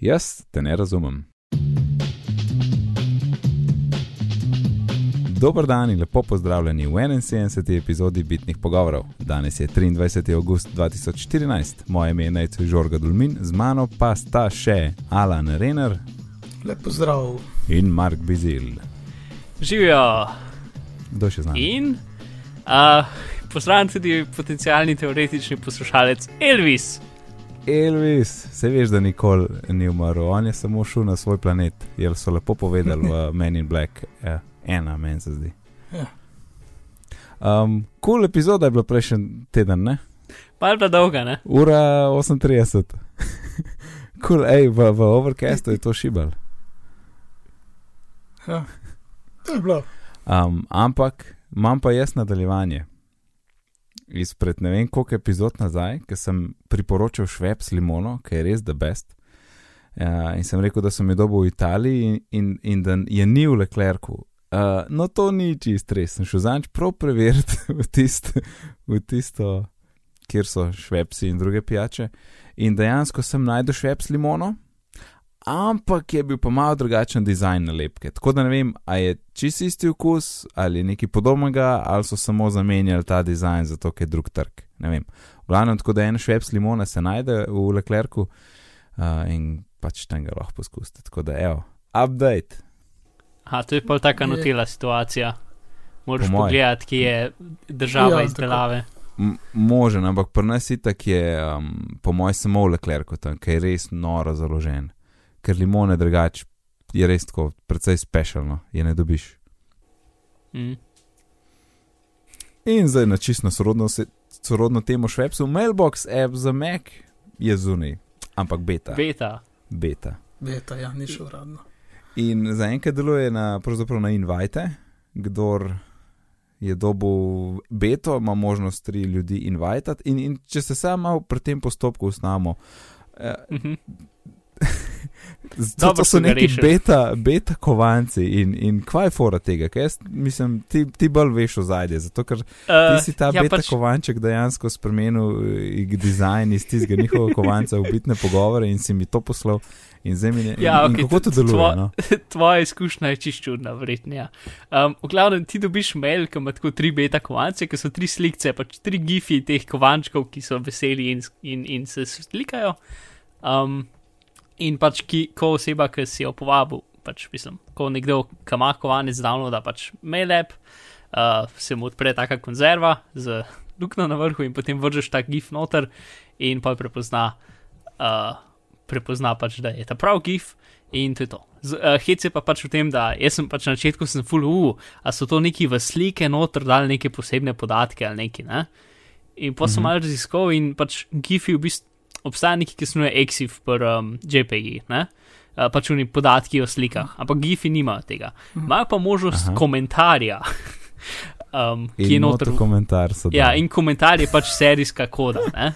Jaz te ne razumem. Dober dan in lepo pozdravljeni v 71. epizodi Bitnih pogovorov. Danes je 23. august 2014, moje ime je Najcu Žorga Dulmin, z mano pa sta še Alan Renner Lepo zdrav. in Mark Bizil. Živijo Kdo še z nami? in uh, pozdravljen tudi potencijalni teoretični poslušalec Elvis. Elvis, se veš, da nikoli ni umrl, on je samo šel na svoj planet, jer so lepo povedali v Men in Black, ja, ena, meni se zdi. Ja. Um, cool epizoda je bila prejšnji teden, ne? Pa dolga, ne? Ura 38. cool, ej, v, v overcastu je to šibal. Ja. To je bilo. Um, ampak imam pa jaz nadaljevanje. Izpred ne vem koliko epizod nazaj, ker sem priporočal šveb s limono, ki je res the best. Uh, in sem rekel, da sem jo dobil v Italiji in, in, in da je ni v Leclercu. Uh, no, to ni čist res. Sem šel zanj prav preveriti v, tist, v tisto, kjer so švepsi in druge pijače. In dejansko sem najdel šveb s limono, ampak je bil pa malo drugačen dizajn nalepke. Tako da ne vem, ali je čist isti okus ali nekaj podobnega, ali so samo zamenjali ta dizajn zato, ker je drug trg. Ne vem. V glavnem, tako da en šveb s limona se najde v Leclercu uh, in pač tam ga lahko poskusite. Tako da, evo, update. Aha, to je pa taka Je. notila situacija. Moraš Po pogledati, kje je država Ja, ja, tako. izdelave. M možen, ampak pri nas itak je, um, po mojem, samo v Leclercu ker je res noro založen. Ker limone drugače je res tako, precej specialno, je ne dobiš. Mm. In zdaj na čisto sorodno, sorodno temo švepsu, Mailbox app za Mac je zunaj, ampak beta. Beta. beta. Beta, ja, ni še uradno. In zaenkrat deluje na, pravzaprav na invite, kdor je dobil beto, ima možnost tri ljudi invitati. In, in če se samo pri tem postopku ustavimo, eh, Mhm. to, Dobro to so neki beta, beta kovanci in, in kva je fora tega, ker jaz mislim, ti, ti bolj veš o zadje, zato ker Uh, ti si ta ja, beta pač, kovanček dejansko spremenil eh, dizajn iz tistega njihovega kovanca v bitne pogovore in si mi to poslal. In zdaj mi ne, Ja, in kako to deluje? tvo- No? tvoja izkušnja je čist čudna, verjetno. Ja. Um, v glavnem ti dobiš mail, ki ima tako tri beta kovance, ki so tri slikce, pač tri gifi teh kovančkov, ki so veseli in, in, in se slikajo. Um, in pač, ki, ko oseba, ki si jo povabil, pač mislim, ko nekdo, ki ima kovanec downloada, pač mail app, uh, se mu odpre taka konzerva z luknjo na vrhu in potem vržeš ta gif noter in pa prepozna. Uh, prepozna pač, da je ta prav gif in to je to. Z, uh, hec je pa pač v tem, da jaz sem pač na začetku sem full uh, a so to neki v slike noter dali neke posebne podatke ali neki, ne? In pa sem Mhm. malo raziskal in pač gifi v bistvu obstaja neki, ki se imenuje EXIF per um, JPG, ne? Uh, pač oni podatki o slikah, ampak gifi nimajo tega. Imajo pa možnost Aha. komentarja, um, ki je In noter noter komentar. Ja, in komentar je pač serijska koda. Ne?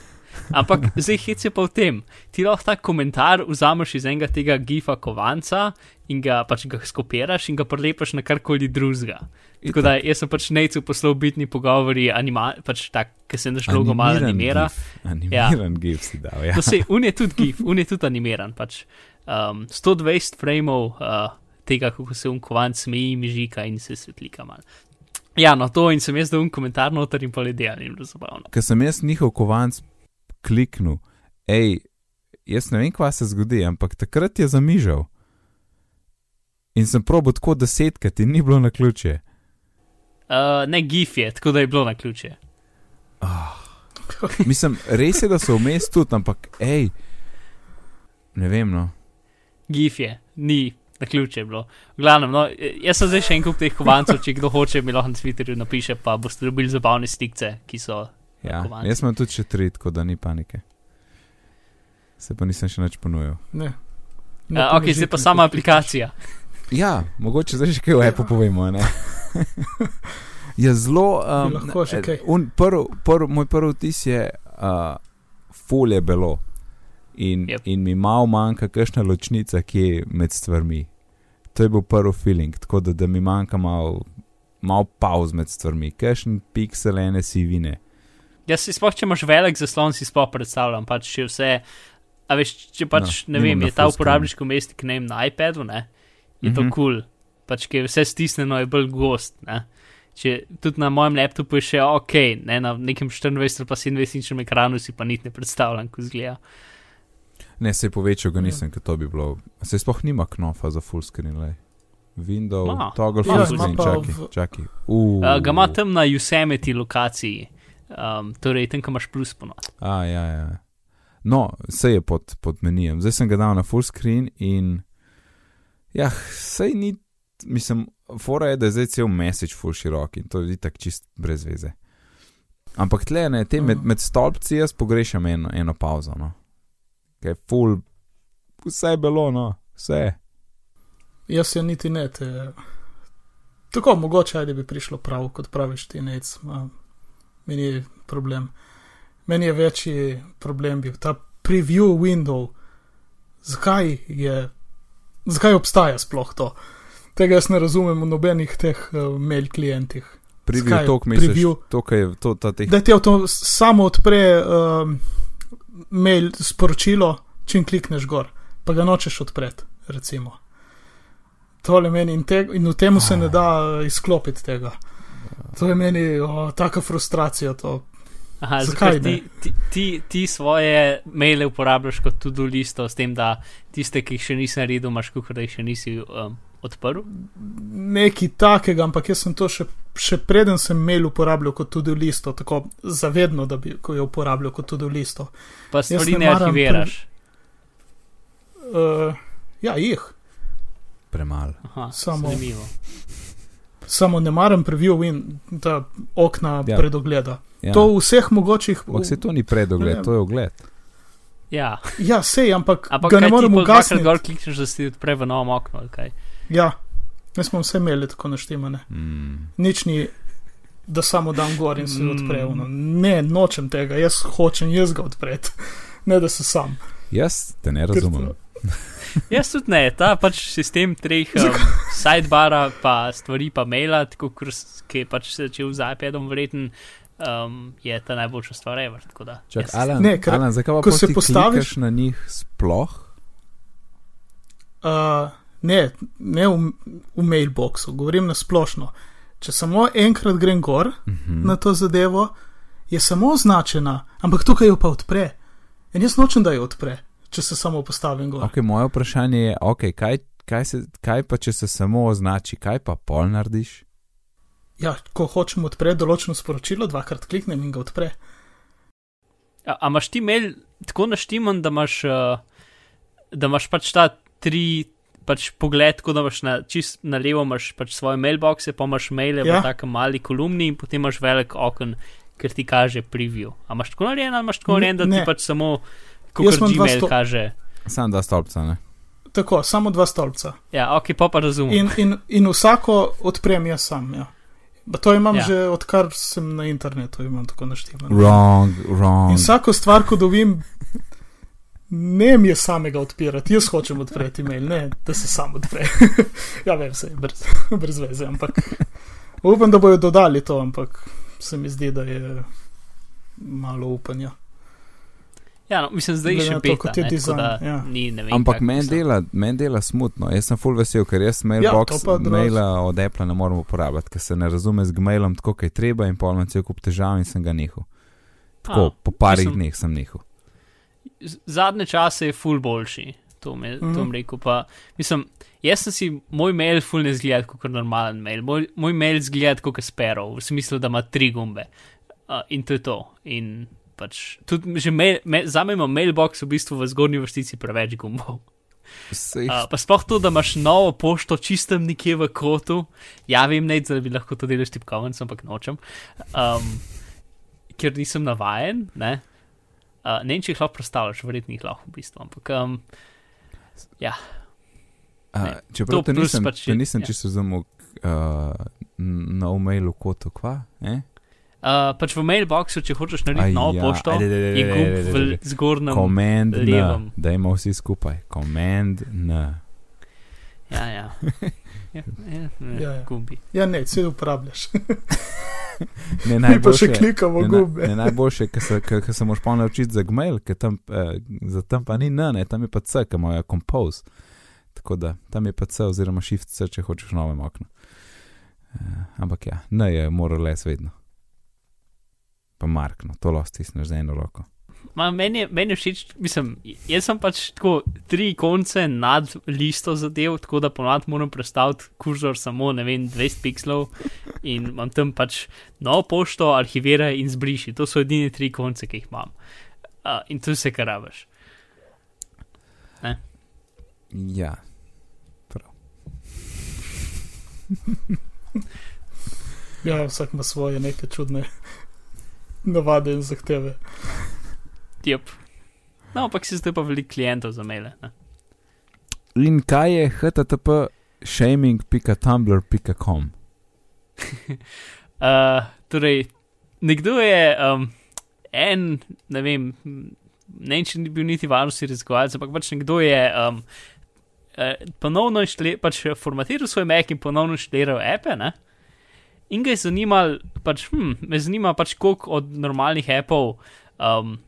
Ampak zdaj hec je pa v tem. Ti lahko ta komentar vzameš iz enega tega gifa kovanca in ga pač ga skopiraš in ga prelepaš na karkoli drugega. Tako da jaz sem pač necu poslal bitni pogovori, anima, pač tak, ki se naš logo malo animira. gif, Animiran ja. gif si dal. Ja. No, se, un je tudi gif, un je tudi animiran. Pač, um, 120 frameov uh, tega, kako se un kovanc smeji, mižika in se svetlika mal. Ja, no to in sem jaz dal un komentar noter in pa ljudje in bilo zabavno. Ker sem jaz njihov kovanc kliknil, hej, jaz ne vem, kva se zgodi, ampak takrat je zamižal. In sem probo tako desetkrat in ni bilo na ključe. Uh, ne gif je, tako da je bilo na ključe. Mislim, res je, da so vmes tudi, ampak hej, ne vem, no. Gif je, ni na ključe bilo. V glavnem, no, jaz sem zdaj še en kup teh kovancov, če kdo hoče, mi lahko na Twitterju napiše, pa boste dobili zabavne stikce, ki so. Ja, Kovanci. jaz imam tudi še tri, tako da ni panike. Se pa nisem še nič ponujal. Ne. Uh, ok, zdaj pa sama aplikacija. Ja, mogoče zdaj še kaj o Apple povemo. ne? je zelo. Um, lahko še kaj. un, prv, prv, moj prvi vtis je, uh, ful je bilo. In, Yep. in mi malo manjka kakšna ločnica, ki je med stvarmi. To je bil prvi feeling, tako da, da mi manjka malo mal pauz med stvarmi, kakšen piksel ene sivine. Jaz si sploh, če imaš velik zaslon, si sploh predstavljam, pač če vse A veš, če pač, No, ne vem, je ta uporabniški umestnik ne vem, na iPadu, ne, je to Mhm. kul, cool. pač, ker je vse stisnjeno, je bolj gost, ne. Če tudi na mojem laptopu je še ok, ne, na nekem 24 ali pa 27 inčnem ekranu si pa niti ne predstavljam, ko zgleda. Ne, se je povečal, ga nisem, ker to bi bilo. Se sploh nima knofa za full screen, le. Windows, Ma. toggle Ja, full ima screen, čakaj, v- čakaj. Uh, Uh, ga ima tam na Yosemite lokaciji, um, torej tam, ko imaš plus ponad. A, ja, ja. No, vse je pod, pod menijem. Zdaj sem ga dal na full screen in. Ja, sej ni. Mislim, fora je, da je zdaj cel message full širok in to je tako čist brez veze. Ampak tle, ne, te med, med stolpci jaz pogrešam eno, eno pauzo, no. Ker je full. Vse je bilo, no, vse. Jaz je niti ne. Te... Tako mogoče, ajde bi prišlo prav, kot praviš ti, nec. Meni je problem. Meni je večji problem bil ta preview window. Zakaj je, zakaj obstaja sploh to? Tega jaz ne razumem v nobenih teh uh, mail klientih. Preview Zakaj? tok misliš, to, kaj je to, ta teh. Da ti avto samo odpre um, mail sporočilo, čim klikneš gor, pa ga nočeš odpreti, recimo. Tole meni in, te, in v tem se ne da uh, izklopiti tega. To je meni o, taka frustracija. To. Aha, Zakaj ti, ti, ti, ti svoje maile uporabljaš kot tudi listo, s tem, da tiste, ki jih še nisi naredil, imaš kot da jih še nisi um, odprl. Nekaj takega, ampak jaz sem to še, še preden sem mail uporabljal kot tudi listo, tako zavedno, da bi ko jo uporabljal kot tudi listo. Pa stvari ne ne arhiviraš. Uh, ja, jih, Premalo. Aha, Samo- zanimivo. samo ne maram preview in ta okna ja. predogleda. Ja. To v vseh mogočih. Ampak se to ni predogled, Ne. to je ogled. Ja, Ja, sej, ampak, ampak ga ne ti morem pol dvakrat ugasniti. gor klikneš, da si odpre v novem oknu, ali kaj? Ja, mi smo vse imeli tako naštemane. Mm. Nič ni, da samo dam gor in se Mm. odpre. ono. Ne, nočem tega, jaz hočem jaz ga odpreti, ne da se sam. Jaz te ne razumem. Jaz tudi ne, ta pač sistem treh um, sidebara, pa stvari, pa maila, tako kot ki je pač se začel z iPadom vreten, um, je ta najboljša stvar ever. tako da, Čak, jaz- Alan, Ne, ker- Alan, zakaj pa ko se postaviš- na njih sploh? Uh, ne, ne v, v mailboxu, govorim na splošno. Če samo enkrat grem gor Mhm. na to zadevo, je samo označena, ampak tukaj jo pa odpre. In jaz nočem, da jo odpre, če se samo postavim gor. Okay, moje vprašanje je, okay, kaj, kaj, se, kaj pa če se samo označi, kaj pa pol narediš? Ja, ko hočem odpreti določeno sporočilo, dvakrat kliknem in ga odpre. A, a imaš ti mail tako naštiman, da imaš, uh, da imaš pač ta tri. Pač pogled, tako da imaš na, čist na levo imaš pač svoje mailboxe, pa imaš maile ja. V takem mali kolumni in potem imaš velik okn, ker ti kaže preview. A imaš tako narejen ali imaš tako narejen, da ti ne. pač samo, kot dva Gmail sto- kaže. Sam da stolpca, ne? Tako, samo dva stolpca. Ja, ok, pa pa razumem. In, in, in vsako odprem jaz sam. Ja. Pa to imam Ja. ja. že odkar sem na internetu, imam tako naštemano. Wrong, wrong. In vsako stvar, ko dobim, ne mi je samega odpirati, jaz hočem odpreti mail, ne da se sam odpre. ja, vem, se je brez, brez veze, ampak upam, da bojo dodali to, ampak se mi zdi, da je malo upanja. Ja, no, mislim, zdaj je Glede še na to, peta, kot je ne, dizajn, da ja. ni, ne vem. Ampak meni dela, men dela smutno. Jaz sem full vesel, ker jaz mailbox, Ja, maila od Apple ne morem uporabljati, ker se ne razume z Gmailom tako, kot je treba in pol imam cel kup težav in sem ga nehal. Tako, A, po parih mislim- dneh sem nehal. Zadnje čase je full boljši, to mi mm. rekel. Pa, mislim, jaz sem si moj mail full ne zgleda kot normalen mail. Moj, moj mail zgleda kot Sparrow, v smislu, da ima tri gumbe. Uh, in to je to. In pač, tudi že mail, me, za me ima mailbox v bistvu v zgornji vrstici preveč gumbov. Sej, Uh, pa sploh to, da imaš novo pošto čistem nekje v kotu. Ja, vem, ne, da bi lahko to delal s tipkovnicem, ampak nočem. Um, ker nisem navajen, ne. Uh, ne vem, če jih lahko predstavljaš, verjetno jih lahko v bistvu, ampak um, ja. a, ne, čeprav to te nisem, pač te nisem ja. čisto razumel uh, na e-mailu kotu, kva? Eh? Uh, pač v mailboxu, če hočeš narediti novo ja, pošto, ajde, ajde, ajde, je ajde, gumb ajde, v ajde. zgornjem. Command levom. N, da imamo vsi skupaj. Command N. Ja, ja. ja, ja, ja, Ja, ja. Gumbi. Ja, ne, vse uporabljaš. Ne, Mi pa še najboljše, klikamo ne, gumbe. ne, ne, najboljše, ker se, ker, ker se moraš pa naučiti za gmail, ker tam, eh, za tam pa ni N, ne, tam je pa C, ki imajo compose. Tako da tam je pa C oziroma shift C, če hočeš novem oknu. Eh, ampak ja, N je moral les vedno. Pa Mark, no, to lahko stisneš za eno roko. Ma, meni, je, meni je všeč, mislim, jaz sem pač tako tri konce nad listo zadev, tako da ponovadi moram predstaviti kurzor samo, ne vem, 20 pixelov in imam tam pač novo pošto, arhiviraj in zbriši. To so edini tri konce, ki jih imam. Uh, in to je vse, kar rabiš. Ja, Ja, vsak ima svoje neke čudne navade in zahteve. Yep. No, ampak si zdaj pa veliko klientov za maile. Ne? In kaj je http shaming.tumblr.com? Uh, torej, nekdo je um, en, ne vem, ne vem, če ni bil niti varnostni raziskovalec, ampak pač nekdo je um, uh, ponovno inštaliral, pač formatiral svoj Mac in ponovno inštaliral appe, ne? In ga je zanimal, pač, hm, me zanima pač, koliko od normalnih appov um,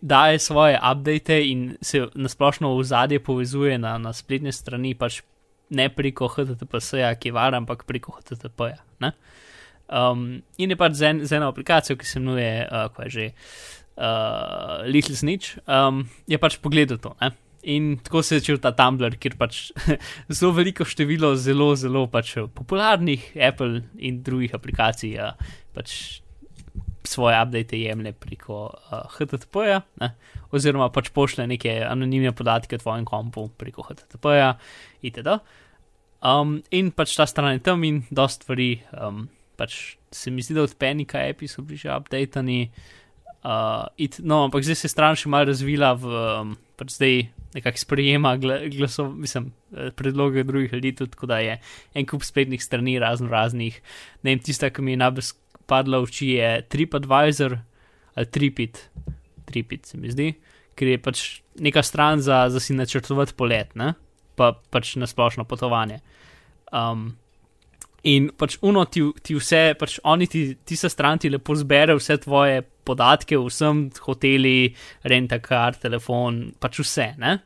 daje svoje update in se nasplošno v zadje povezuje na, na spletne strani, pač ne preko HTTPS-ja, ki je varen, ampak preko HTTP-ja. Um, in je pač z, en, z eno aplikacijo, ki se imenuje, uh, kaj že, uh, Little Snitch, um, je pač pogledal to. Ne? In tako se je začel ta Tumblr, kjer pač zelo veliko število zelo, zelo pač popularnih Apple in drugih aplikacij uh, pač svoje update jemlje preko uh, HTTP-ja, ne? oziroma pač pošle neke anonimne podatke o tvojem kompu preko HTTP-ja itd. Um, in pač ta stran je tam in dost stvari, um, pač se mi zdi, da od Panika api so bili že updatani. Uh, it, no, ampak zdaj se je stran še malo razvila v, um, pač zdaj nekako sprejema gla, glasov, mislim, eh, predloge drugih ljudi, tako da je en kup spletnih strani razno raznih. Ne vem, tista, ki mi je najbolj padla v oči, je TripAdvisor ali Tripit, Tripit se mi zdi, ker je pač neka stran za, za si načrtovati polet, ne? pa pač na splošno potovanje. Um, in pač uno ti, ti vse, pač oni ti, ti se stran ti lepo zbere vse tvoje podatke, vsem hoteli, rentakar, telefon, pač vse, ne?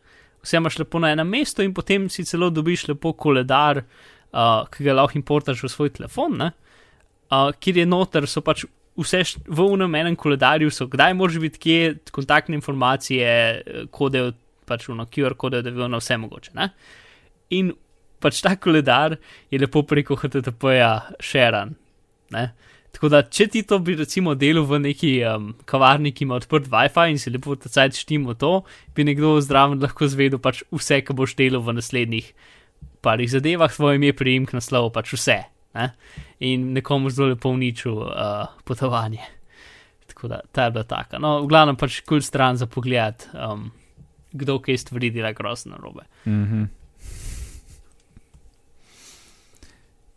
Vse imaš lepo na enem mestu in potem si celo dobiš lepo koledar, uh, ki ga lahko importaš v svoj telefon? Uh, kjer je noter, so pač vse v unem enem koledarju, so kdaj moraš biti, kje kontaktne informacije, eh, kode, pač uno QR kode, da bi bilo na vse mogoče, ne? In pač ta koledar je lepo preko HTTP-ja šeran. Ne? Tako da, če ti to bi recimo delal v neki um, kavarni, ki ima odprt WiFi in si lepo tacajt štimo to, bi nekdo zdraven lahko zvedel pač vse, kar boš delal v naslednjih parih zadevah, tvoj ime, priimek, naslov, pač vse. Ne? In nekomu zelo lepo uničil uh, potovanje. Tako da, ta je bila taka. No, v glavnem pač kul stran za pogled, um, kdo kaj stvari dela grozno narobe. Mhm.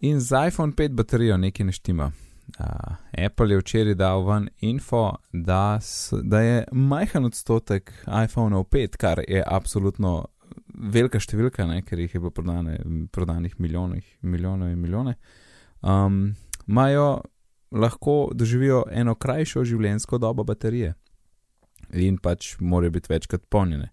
In z iPhone 5 baterijo nekaj ne štima. Uh, Apple je včeraj dal ven info, da, s, da je majhen odstotek iPhone 5, kar je absolutno velika številka, ne, ker jih je bilo prodane, prodanih milijonih, milijonov in milijone, um, imajo lahko doživijo eno krajšo življenjsko dobo baterije in pač morajo biti večkrat polnjene.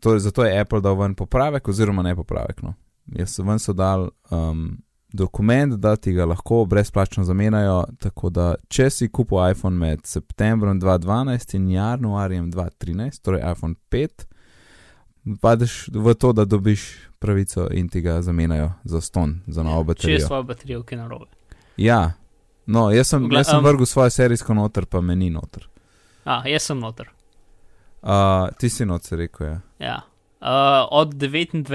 To, zato je Apple dal ven popravek, oziroma ne popravek. No. Jaz so ven so dal um, dokument, da ti ga lahko brezplačno zamenjajo. Tako da, če si kupil iPhone med septembrom 2012 in januarjem 2013, torej iPhone 5, padeš v to, da dobiš pravico in ti ga zamenjajo za ston, za novo Če je baterijo. svoja baterija, ki je narobe. Ja, no, jaz sem, Gla- jaz sem um, vrgel svojo serijsko noter, pa me ni noter. A, jaz sem noter. Uh, ti si noter, rekel je. Ja. Uh, od 29.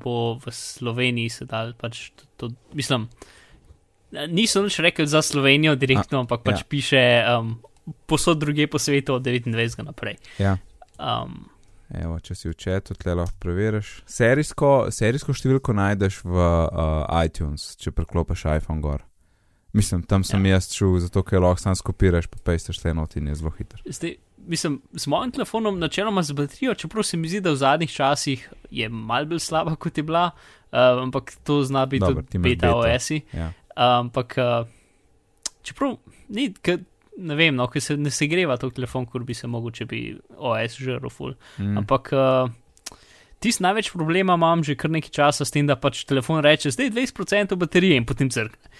bo v Sloveniji sedaj pač to, to mislim. Niso nič rekli za Slovenijo direktno, A, ampak pač ja. piše um, posod druge po svetu od 29. naprej. Ja. Um, Evo, če si v četu, tle lahko preveriš. Serijsko, serijsko številko najdeš v uh, iTunes, če preklopiš iPhone gor. Mislim, tam sem ja. Ja. jaz čul, zato ker lahko sam skopiraš, pa pejsteš te note in je zelo hiter. zdaj, mislim, z mojim telefonom, načeloma z baterijo, čeprav se mi zdi, da v zadnjih časih je mal bolj slaba, kot je bila, uh, ampak to zna biti ti tudi beta. OS-i. Ja. Ampak uh, čeprav ni, k, ne vem, no, ker se ne segreva to telefon, kot bi se mogel, če bi OS žrl full. Mm. Ampak uh, tisti največ problema imam že kar nekaj časa s tem, da pač telefon reče, zdaj 20% baterije in potem crkne.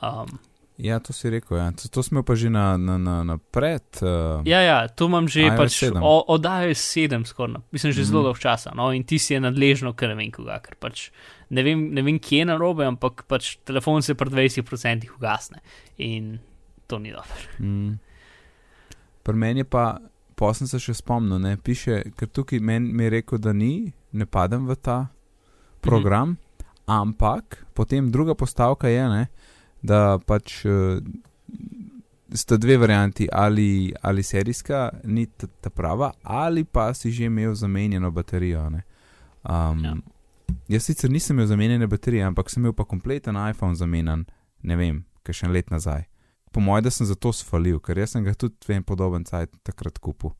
Um, Ja, to si rekel. Ja. To, to smo pa že na, na, na, na pred. Uh, ja, ja, to imam že iOS pač 7. o- oddajo 7, skoraj, mislim, že Mhm. zelo dolgo časa. No, in ti si je nadležno, ker ne vem koga, ker pač ne vem, ne vem kje je narobe, ampak pač telefon se pri 20% ugasne in to ni dobro. Mm. Pri meni je pa, pa sem se še spomnil, ne piše, ker tukaj meni mi je rekel, da ni, ne padem v ta program, ampak potem druga postavka je, ne, da pač uh, sta dve varianti, ali, ali serijska ni ta, ta prava, ali pa si že imel zamenjeno baterijo. Ne. Um, Ja. Jaz sicer nisem imel zamenjene baterije, ampak sem imel pa kompleten iPhone zamenjan, ne vem, kaj še en let nazaj. Po mojem, da sem zato sfalil, ker jaz sem ga tudi vem podoben cajt takrat kupil.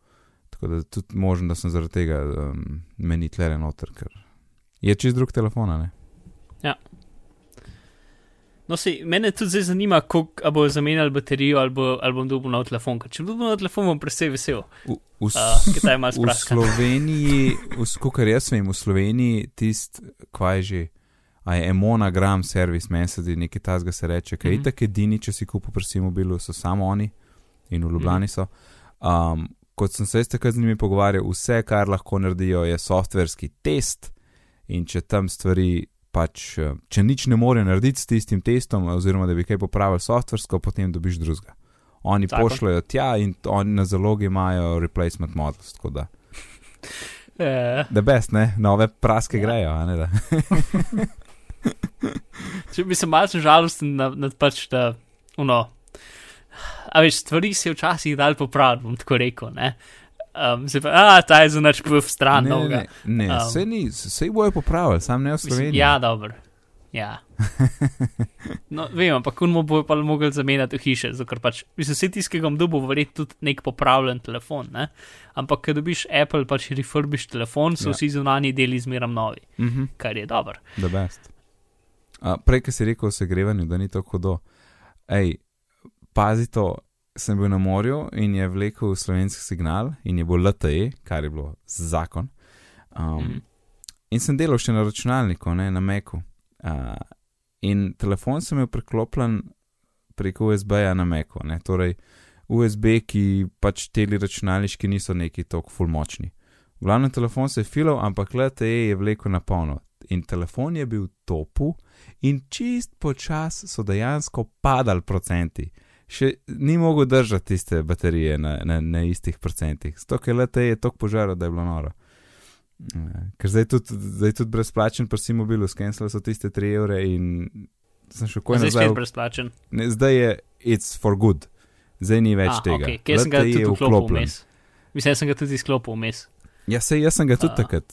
Tako da tudi možno, da sem zaradi tega um, meni tlere noter, ker je čez drug telefon, ne. No, se, mene tudi zdaj zanima, kako bo zamenjal baterijo ali, bo, ali bom dobil nov telefon. Ker če bom dobil nov telefon, bom precej vesel. V, v, Uh, Kaj je v. Sloveniji, skoro jaz vem, v Sloveniji tist, kvaj že, a je Emonagram servis, meni se zdi nekaj tasga se reče, kaj mm Mhm. -hmm. itak edini, če si kupil pri mobilu, so samo oni in v Ljubljani so. Um, kot sem se jaz takrat z njimi pogovarjal, vse, kar lahko naredijo, je softverski test in če tam stvari. Pač, eh, če nič ne more narediti s tistim testom, oziroma da bi kaj popravili softversko, potem dobiš drugega. Oni Zakon. pošljajo tja in oni na zalogi imajo replacement models. Tako da, Eh, da best, ne, nove praske Ja. ja. grejo. Ne, če bi se malce žalosten nad, nad pač, da, uno, a veš, stvari se včasih dal popraviti, bom tako rekel, ne. Um, se pa, a, ta je za nač v stran ne, ne, novega. ne, ne Um. vse ni, vse bojo popravili, sam ne v Mislim, Sloveniji. ja, dobro. Ja. No, vem, ampak on mu bo pa mogel zamenjati hiše, zato pač, mislim, vse tisti, ki ga bom dobil, verjetno tudi nek popravljen telefon, ne? Ampak, ker dobiš Apple, pač refurbiš telefon, so Ja. vsi zunani deli zmeram novi, Mhm, kar je dobro. da best. A, prej, ki si rekel o segrevanju, da ni tako hudo. Ej, pazi to, sem bil na morju in je vlekel slovenski signal in je bil LTE, kar je bilo zakon. Um, Mhm. In sem delal še na računalniku, ne, na Meku. Uh, in telefon sem imel preklopljen preko USB-ja na Meku. Ne, torej, USB, ki pač teli računalniški niso neki tako fulmočni. V glavnem telefon se je filal, ampak LTE je vlekel na polno. In telefon je bil topu, in čist počas so dejansko padali procenti. Še ni mogel držati tiste baterije na, na, na istih procentih. Stok je LTE je tako požaral, da je bilo noro. Eh, Ker zdaj tudi, zdaj tudi brezplačen prsi mobilu, skenirali so tiste 3 evre in sem še kaj Zdaj nazaj. spet brezplačen. Ne, zdaj je it's for good, zdaj ni več A, tega. Okay. Kje sem ga tudi je vklopil vmes? Mislim, da sem ga tudi izklopil vmes. Ja, sej jaz sem ga tudi A. takrat.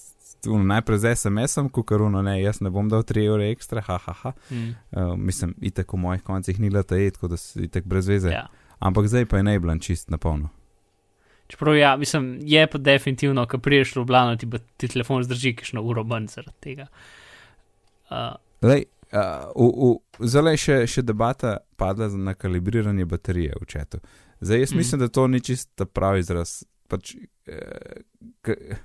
Tu, najprej z SMS-om, kukaruno, ne, jaz ne bom dal 3 evre ekstra, haha. Ha, ha. Hmm. Uh, mislim, itek v mojih koncih ni LTE, tako da si itek brez veze. Ja. Ampak zdaj pa je najblan čist na polno. Čeprav ja, mislim, je pa definitivno, ko priješ v Ljubljano, ti, ba- ti telefon zdrži kakšno uro manj zaradi tega. Uh, Lej, uh, v, v, zdaj je še, še debata padla na kalibriranje baterije v četu. Zdaj jaz Mhm. mislim, da to ni čist ta pravi izraz. Pač, eh,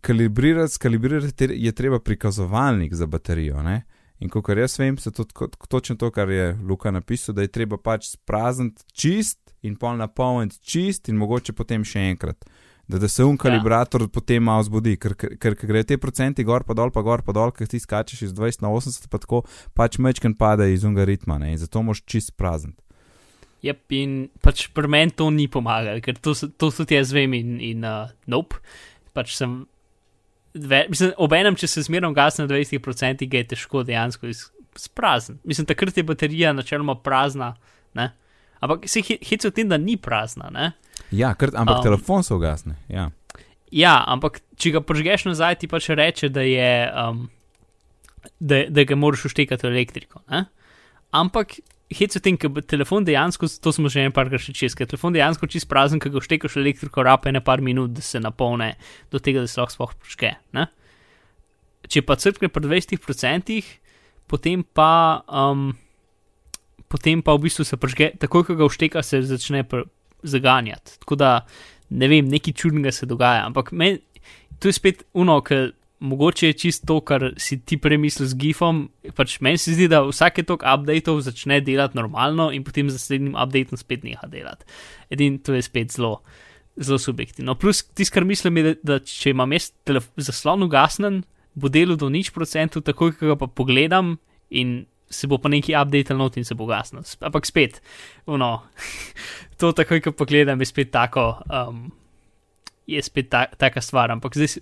kalibrirati, skalibrirati je treba prikazovalnik za baterijo. Ne? In kot jaz vem, se to točno to, kar je Luka napisal, da je treba pač sprazniti čist in pol napolniti čist in mogoče potem še enkrat. Da, da se un kalibrator ja. potem malo zbudi, ker, ker, ker, gre te procenti gor, pa dol, pa gor, pa dol, ker ti skačeš iz 20 na 80, pa tako pač mečken pade iz unga ritma ne? in zato moš čist prazniti. Yep, in pač pri meni to ni pomagalo, ker to, to tudi jaz vem in, in uh, nope. Pač sem, mislim, obenem, če se zmerno gas na 20%, ga je težko dejansko izprazniti. Mislim, takrat je baterija načeloma prazna, ne? ampak se hec v tem, da ni prazna. Ne? Ja, kar, ampak um, telefon se ugasne. Ja. Ja, ampak če ga požgeš nazaj, ti pač reče, da, je, um, da, da ga moraš uštekati v elektriko. Ne? Ampak hec v tem, ker telefon dejansko, to smo že en parkrat še čez, ker telefon dejansko čist prazen, ker ga uštekaš v elektriko, rape ne par minut, da se napolne do tega, da se lahko sploh požge. Ne? Če pa crkne pri 20%, potem pa, um, potem pa v bistvu se prižge, takoj ko ga ušteka, se začne zaganjati. Tako da ne vem, nekaj čudnega se dogaja. Ampak men, to je spet uno, ker mogoče je čisto to, kar si ti premislil z GIF-om. Pač meni se zdi, da vsake tok updateov začne delati normalno in potem z naslednjim updateom spet neha delati. Edin to je spet zelo. Zelo subjektivno. Plus, tisto, kar mislim, je, da, da če imam jaz zaslon ugasnen, bo delo do nič procentov, takoj, ko ga pa pogledam in se bo pa neki update not in se bo. Sp- Ampak spet, no, to takoj, ko pogledam, je spet tako, um, je spet ta, taka stvar. Ampak zdaj,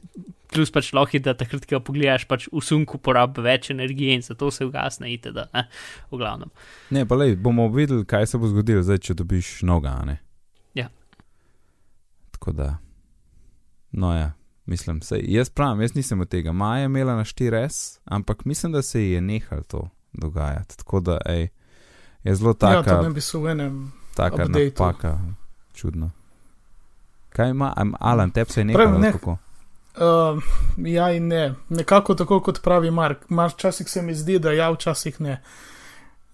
plus pač lahko je, da takrat, ko pogledaš, pač v sunku porabi več energije in zato se ugasne, itd. Ne? V glavnem. Ne, pa lej, bomo videli, kaj se bo zgodilo, zdaj, če dobiš noga. a Ne? Ja. Tako da, no ja, mislim, sej, jaz pravim, jaz nisem od tega. Maja je imela na 4S, ampak mislim, da se ji je nehal to dogajati. Tako da, ej, je zelo ja, taka, to ne bi se v enem. taka updateu. napaka, čudno. Kaj ima, Alan, tebi se je Pravim, nehal, ne. kako? Uh, ja, in ne. Nekako tako kot pravi Mark. Mark, včasih se mi zdi, da ja, včasih ne.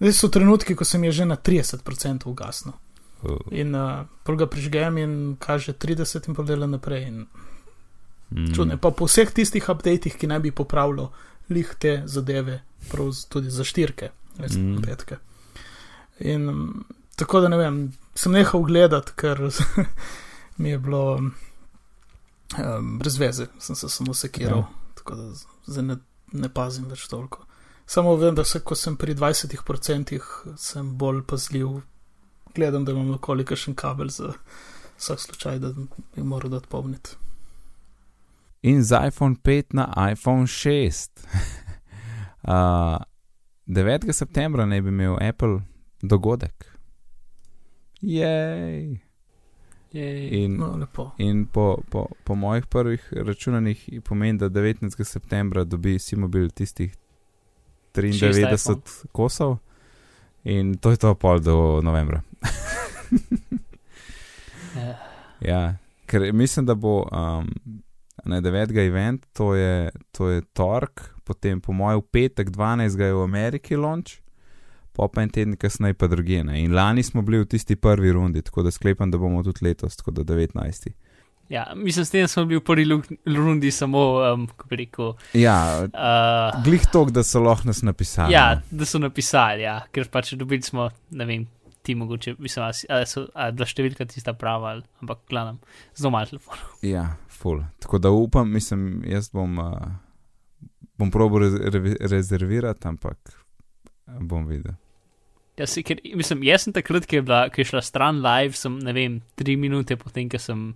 Zdaj so trenutki, ko sem je že na 30% ugasnil. Uh, In uh, prav ga prižgem in kaže 30 in pa dela naprej. In mm, čudne. Pa po vseh tistih updatih, ki naj bi popravilo lih te zadeve, prav tudi za štirke, Mm. mm. petke. In um, tako da ne vem, sem nehal gledati, ker mi je bilo um, brez veze, sem se samo sekiral, Ja. tako da zdaj ne, ne pazim več toliko. Samo vem, da se, ko sem pri 20%, sem bolj pazljiv, gledam, da imam nekoliko še kabel za vsak slučaj, da bi moral dati pomniti. In z iPhone 5 na iPhone 6. uh, 9. septembra naj bi imel Apple dogodek. Jej. Jej. In, No, lepo. in po, po, po mojih prvih računanjih pomeni, da 19. septembra dobi Simobil tistih 93 iPhone. kosov in to je to pol do novembra. Eh, Ja, ker mislim, da bo um, na 9. event, to je, to je torek, potem po mojem petek 12. je v Ameriki launch, pa pa en teden kasneje pa druge. Ne? In lani smo bili v tisti prvi rundi, tako da sklepam, da bomo tudi letos, tako da 19. Ja, mislim, s tem smo bili v prvi rundi samo, um, kako bi rekel. Ja, Uh, glih tok, da so lahko nas napisali. ja, da so napisali, ja, ker pač dobili smo, ne vem, ti mogoče, mislim, ali, je bila številka tista prava, ali, ampak gledam, zelo malo telefonov. ja, full. Tako da upam, mislim, jaz bom, uh, bom probo rez, re, rezervirati, ampak bom videl. Ja, si, ker, mislim, jaz sem takrat, ko je, bila, ko je šla stran live, sem, ne vem, tri minute potem, ko sem,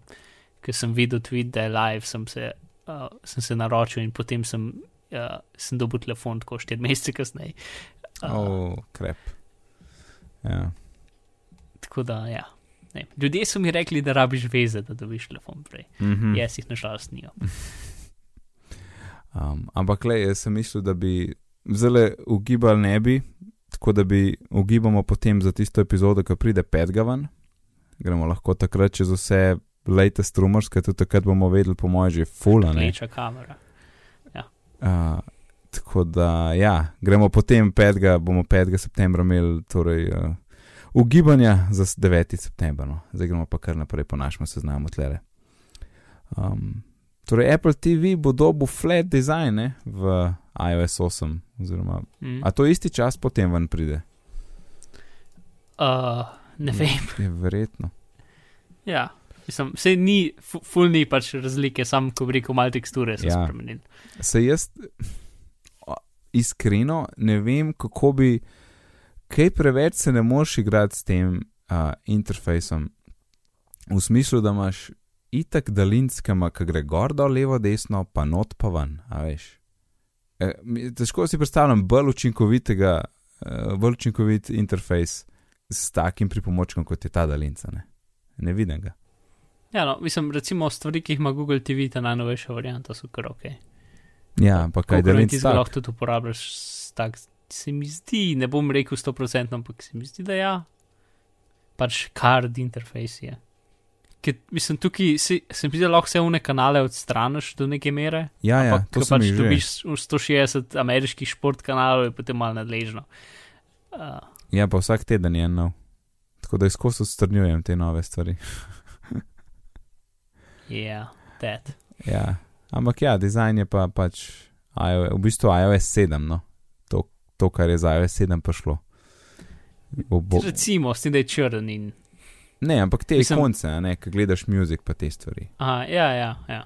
ko sem videl tweet, da je live, sem se, uh, sem se naročil in potem sem, uh, sem dobil telefon, tako štiri mesece kasneje. Uh, Oh, krep. Ja. Tako da, ja. Ne. Ljudje so mi rekli, da rabiš veze, da dobiš telefon prej. Mm -hmm. Jaz jih nažalost nijo. Um, ampak le, jaz sem mislil, da bi zelo ugibali ne bi, tako da bi ugibamo potem za tisto epizodo, ki pride petga ven. Gremo lahko takrat čez vse latest rumors, ker tudi takrat bomo vedeli, po mojem, že fula. ne. Leča kamera. Uh, tako da, ja, gremo potem petga, bomo 5. septembra imeli torej, uh, ugibanja za s- 9. september. No. Zdaj gremo pa kar naprej po našem seznamu tlere. Um, torej, Apple TV bo dobil flat design ne, v iOS 8, oziroma, Mm. a to isti čas potem ven pride. Uh, ne vem. Je verjetno. Ja. Mislim, vse ni, fu- ful ni pač razlike, sam ko bi rekel, malo teksture so Ja. spremenili. Se jaz iskreno ne vem, kako bi, kaj preveč se ne moreš igrati s tem uh, interfejsom. V smislu, da imaš itak daljinskama, ki gre gor, dol, levo, desno, pa not pa ven, a veš. E, težko si predstavljam bolj učinkovitega, uh, bolj učinkovit interfejs s takim pripomočkom, kot je ta daljinca. Ne, ne vidim ga. Ja, no, mislim, recimo stvari, ki jih ima Google TV, ta najnovejša varianta, so kar ok. Ja, pa kaj daljinca. ga tak? lahko tudi uporabljaš, tak se mi zdi, ne bom rekel 100%, ampak se mi zdi, da ja. Pač card interface je. Ker, mislim, tukaj si, se mi zdi, da lahko vse une kanale odstraniš do neke mere. Ja, ja, ampak to sem pač jih že. dobiš 160 ameriških šport kanalov, je potem malo nadležno. Uh, Ja, pa vsak teden je nov. Tako da izkosto strnjujem te nove stvari. Ja, that. Ja, ampak ja, dizajn je pa pač iOS, v bistvu iOS 7, no. To, to kar je za iOS 7 prišlo. Bo, bo, Recimo, s tem, da je črn in. Ne, ampak te Mislim- konce, ne, ki gledaš muzik pa te stvari. Aha, ja, ja, ja.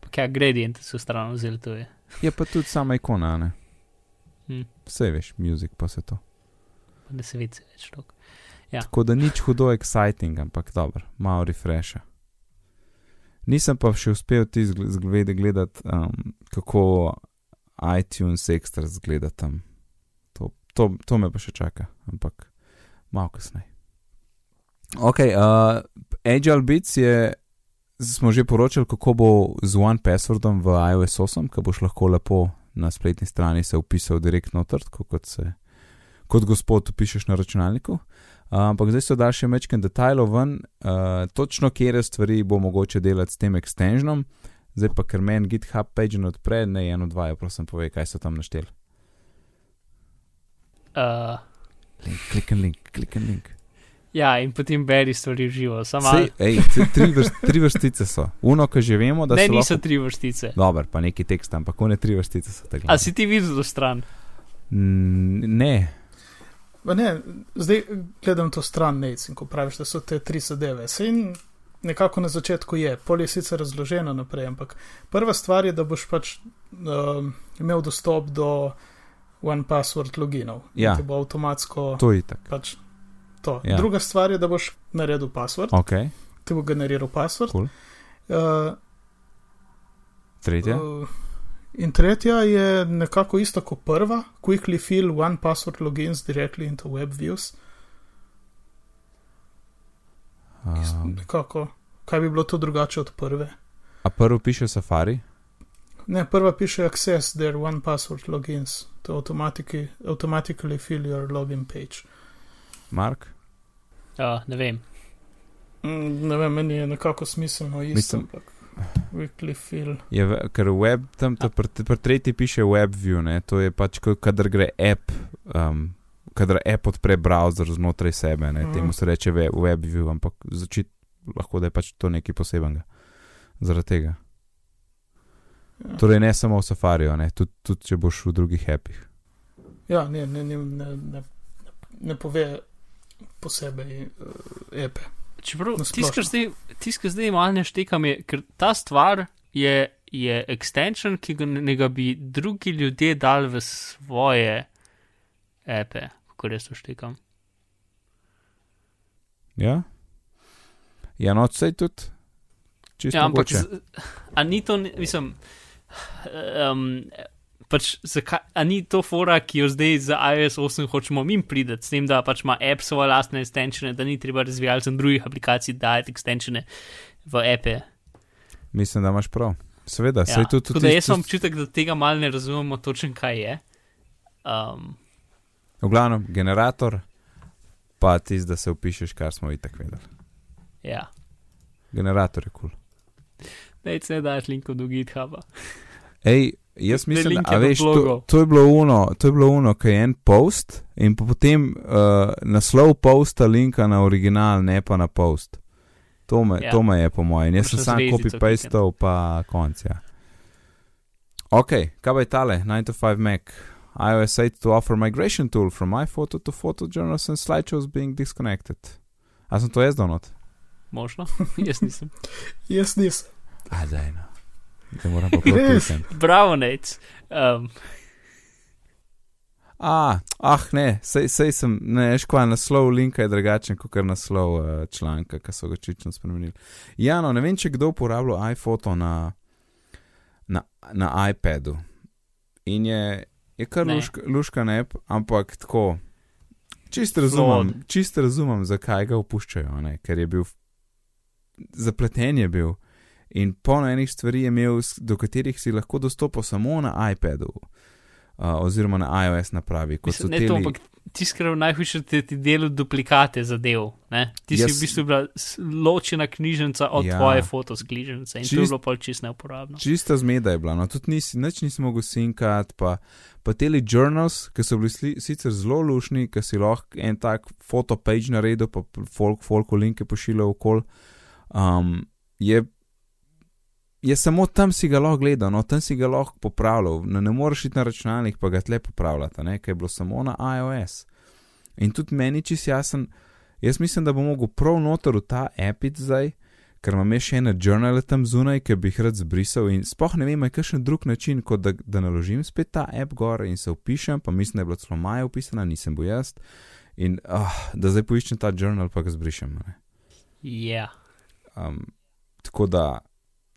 Pa Kaj gradient so stran vzeli, to je. Je pa tudi sama ikona, ne. Hm. Vse veš, muzik pa se to. Da se vidi več tok. Ja. Tako da nič hudo exciting, ampak dobro, malo refresha. Nisem pa še uspel ti zglede gledati, um, kako iTunes Extra zgleda tam. To, to, to me pa še čaka, ampak malo kasneje. Ok, uh, Agile Beats je, smo že poročali, kako bo z One Passwordom v iOS 8, ko boš lahko lepo na spletni strani se upisal direktno noter, tako kot se kot gospod upišeš na računalniku. Uh, ampak zdaj so dali še večkrat detajlov ven, uh, točno kje stvari bo mogoče delati s tem extensionom. Zdaj pa, ker meni GitHub page ne odpre, ne eno, dva, ja, prosim, povej, kaj so tam našteli. Uh, Link, kliken link, kliken link. Ja, in potem beri stvari v živo. Samo Sej, ej, tri, vrst, tri vrstice so. Uno, ki že vemo, da ne, so. niso lahko... tri vrstice. Dober, pa neki tekst, ampak one tri vrstice so tako. A si ti videl do stran? Ne, Pa ne, zdaj gledam to stran Nec in ko praviš, da so te tri zadeve. Se in nekako na začetku je, pol je sicer razloženo naprej, ampak prva stvar je, da boš pač um, imel dostop do One Password loginov. In Ja. Ti bo avtomatsko to je tako. pač to. Ja. Druga stvar je, da boš naredil password, Ok, ti bo generiral password. Cool. Uh, tretja. Uh, in tretja je nekako isto kot prva, quickly fill one password logins directly into web views. Um, Nekako, kaj bi bilo to drugače od prve? a prvo piše Safari. Ne, prva piše access their one password logins to automatically, automatically fill your login page. Mark? Uh, ne vem. Mm, ne vem, meni je nekako smiselno isto, Mislim- weekly fill. Je, ker web, tam ta pr, pr tretji piše WebView, ne, to je pač, ko- kadar gre app, um, kadar app odpre browser znotraj sebe, ne, Mhm. temu se reče we- WebView, ampak začeti lahko, da je pač to nekaj posebenega. Zaradi tega. Ja, Torej, ne samo v Safariju, ne, tudi, tudi če boš v drugih appih. ja ne, ne, ne, ne, ne, ne pove posebej uh, epe. Čeprav tisto, kar zdaj, malo ne štekam, je, ker ta stvar je, je extension, ki ga ne ga bi drugi ljudje dali v svoje epe, kako res to štekam. Ja, ja no, vse tudi. Čisto Ja, ampak, z- a ni to, mislim, um, pač, zakaj, a ni to fora, ki jo zdaj za iOS 8 hočemo mi prideti, s tem, da pač ima app svoje lastne extensione, da ni treba razvijalcem drugih aplikacij dajati extensione v epe. Mislim, da imaš prav. Seveda, Ja. sej tudi da jaz imam občutek, da tega mal ne razumemo točno, kaj je. Um, V glavnem, generator, pa ti da se upišeš, kar smo itak vedeli. ja, Generator je kul. Cool. se ne daš linkov do GitHuba. Ej, jaz mislim, do veš, to, to je bilo uno, to je bilo uno, ki je en post in pa potem uh, naslov posta linka na original, ne pa na post. To me, Ja. to me je po mojem. Jaz sem sam copy-pastal, pa konc. Ja. Ok, kaj pa je tale? 9 to 5 Mac. iOS 8 to offer migration tool from iPhoto to photojournals and slideshows being disconnected. A sem to jaz donot? Možno, jaz nisem. Jaz nisem. A, daj no. Da moram klikniti. Bravo, Nec. Um, A, ah, ne, sej, sej sem, ne, kva naslov linka je drugačen kot kar naslov uh, članka, ki so ga čično spremenili. Ja, no, ne vem, če kdo uporablja iPhoto na, na, na iPadu. In je, je kar Ne. luška, luška nep, ampak tako. Čist razumem, Flawed. čist razumem, zakaj ga opuščajo, ne? ker je bil zapleten je bil in polno enih stvari je imel, do katerih si lahko dostopal samo na iPadu. uh, oziroma na iOS napravi. Mislim, ne teli, to, ampak ti skrbi najhujše, da ti delo duplikate zadev. Ne? Ti si Jaz- v bistvu bila ločena knjižnica od Ja. tvoje fotos knjižnice in Čist... to je bilo pol čist neuporabno. Čista zmeda je bila, no tudi nisi, nič nisi mogel sinkati, pa, pa teli journals, ki so bili sli, sicer zelo lušni, ki si lahko en tak fotopage naredil, pa folk, folko linke pošiljal okol. Um, je, je samo tam si ga lahko gledal, no tam si ga lahko popravljal, ne, ne moreš iti na računalnik, pa ga tle popravljati, ne, ker je bilo samo na iOS. In tudi meni čist jasen, jaz mislim, da bom mogel prav noter v ta apit zdaj ker imam še ene journale tam zunaj, ki bi jih rad zbrisal in spoh ne vem, je kakšen drug način, kot da, da naložim spet ta app gor in se upišem, pa mislim, da je bilo celo maja upisana, nisem bil jaz. In oh, da zdaj poiščem ta journal, pa ga zbrišem. Ja. Um, tako da,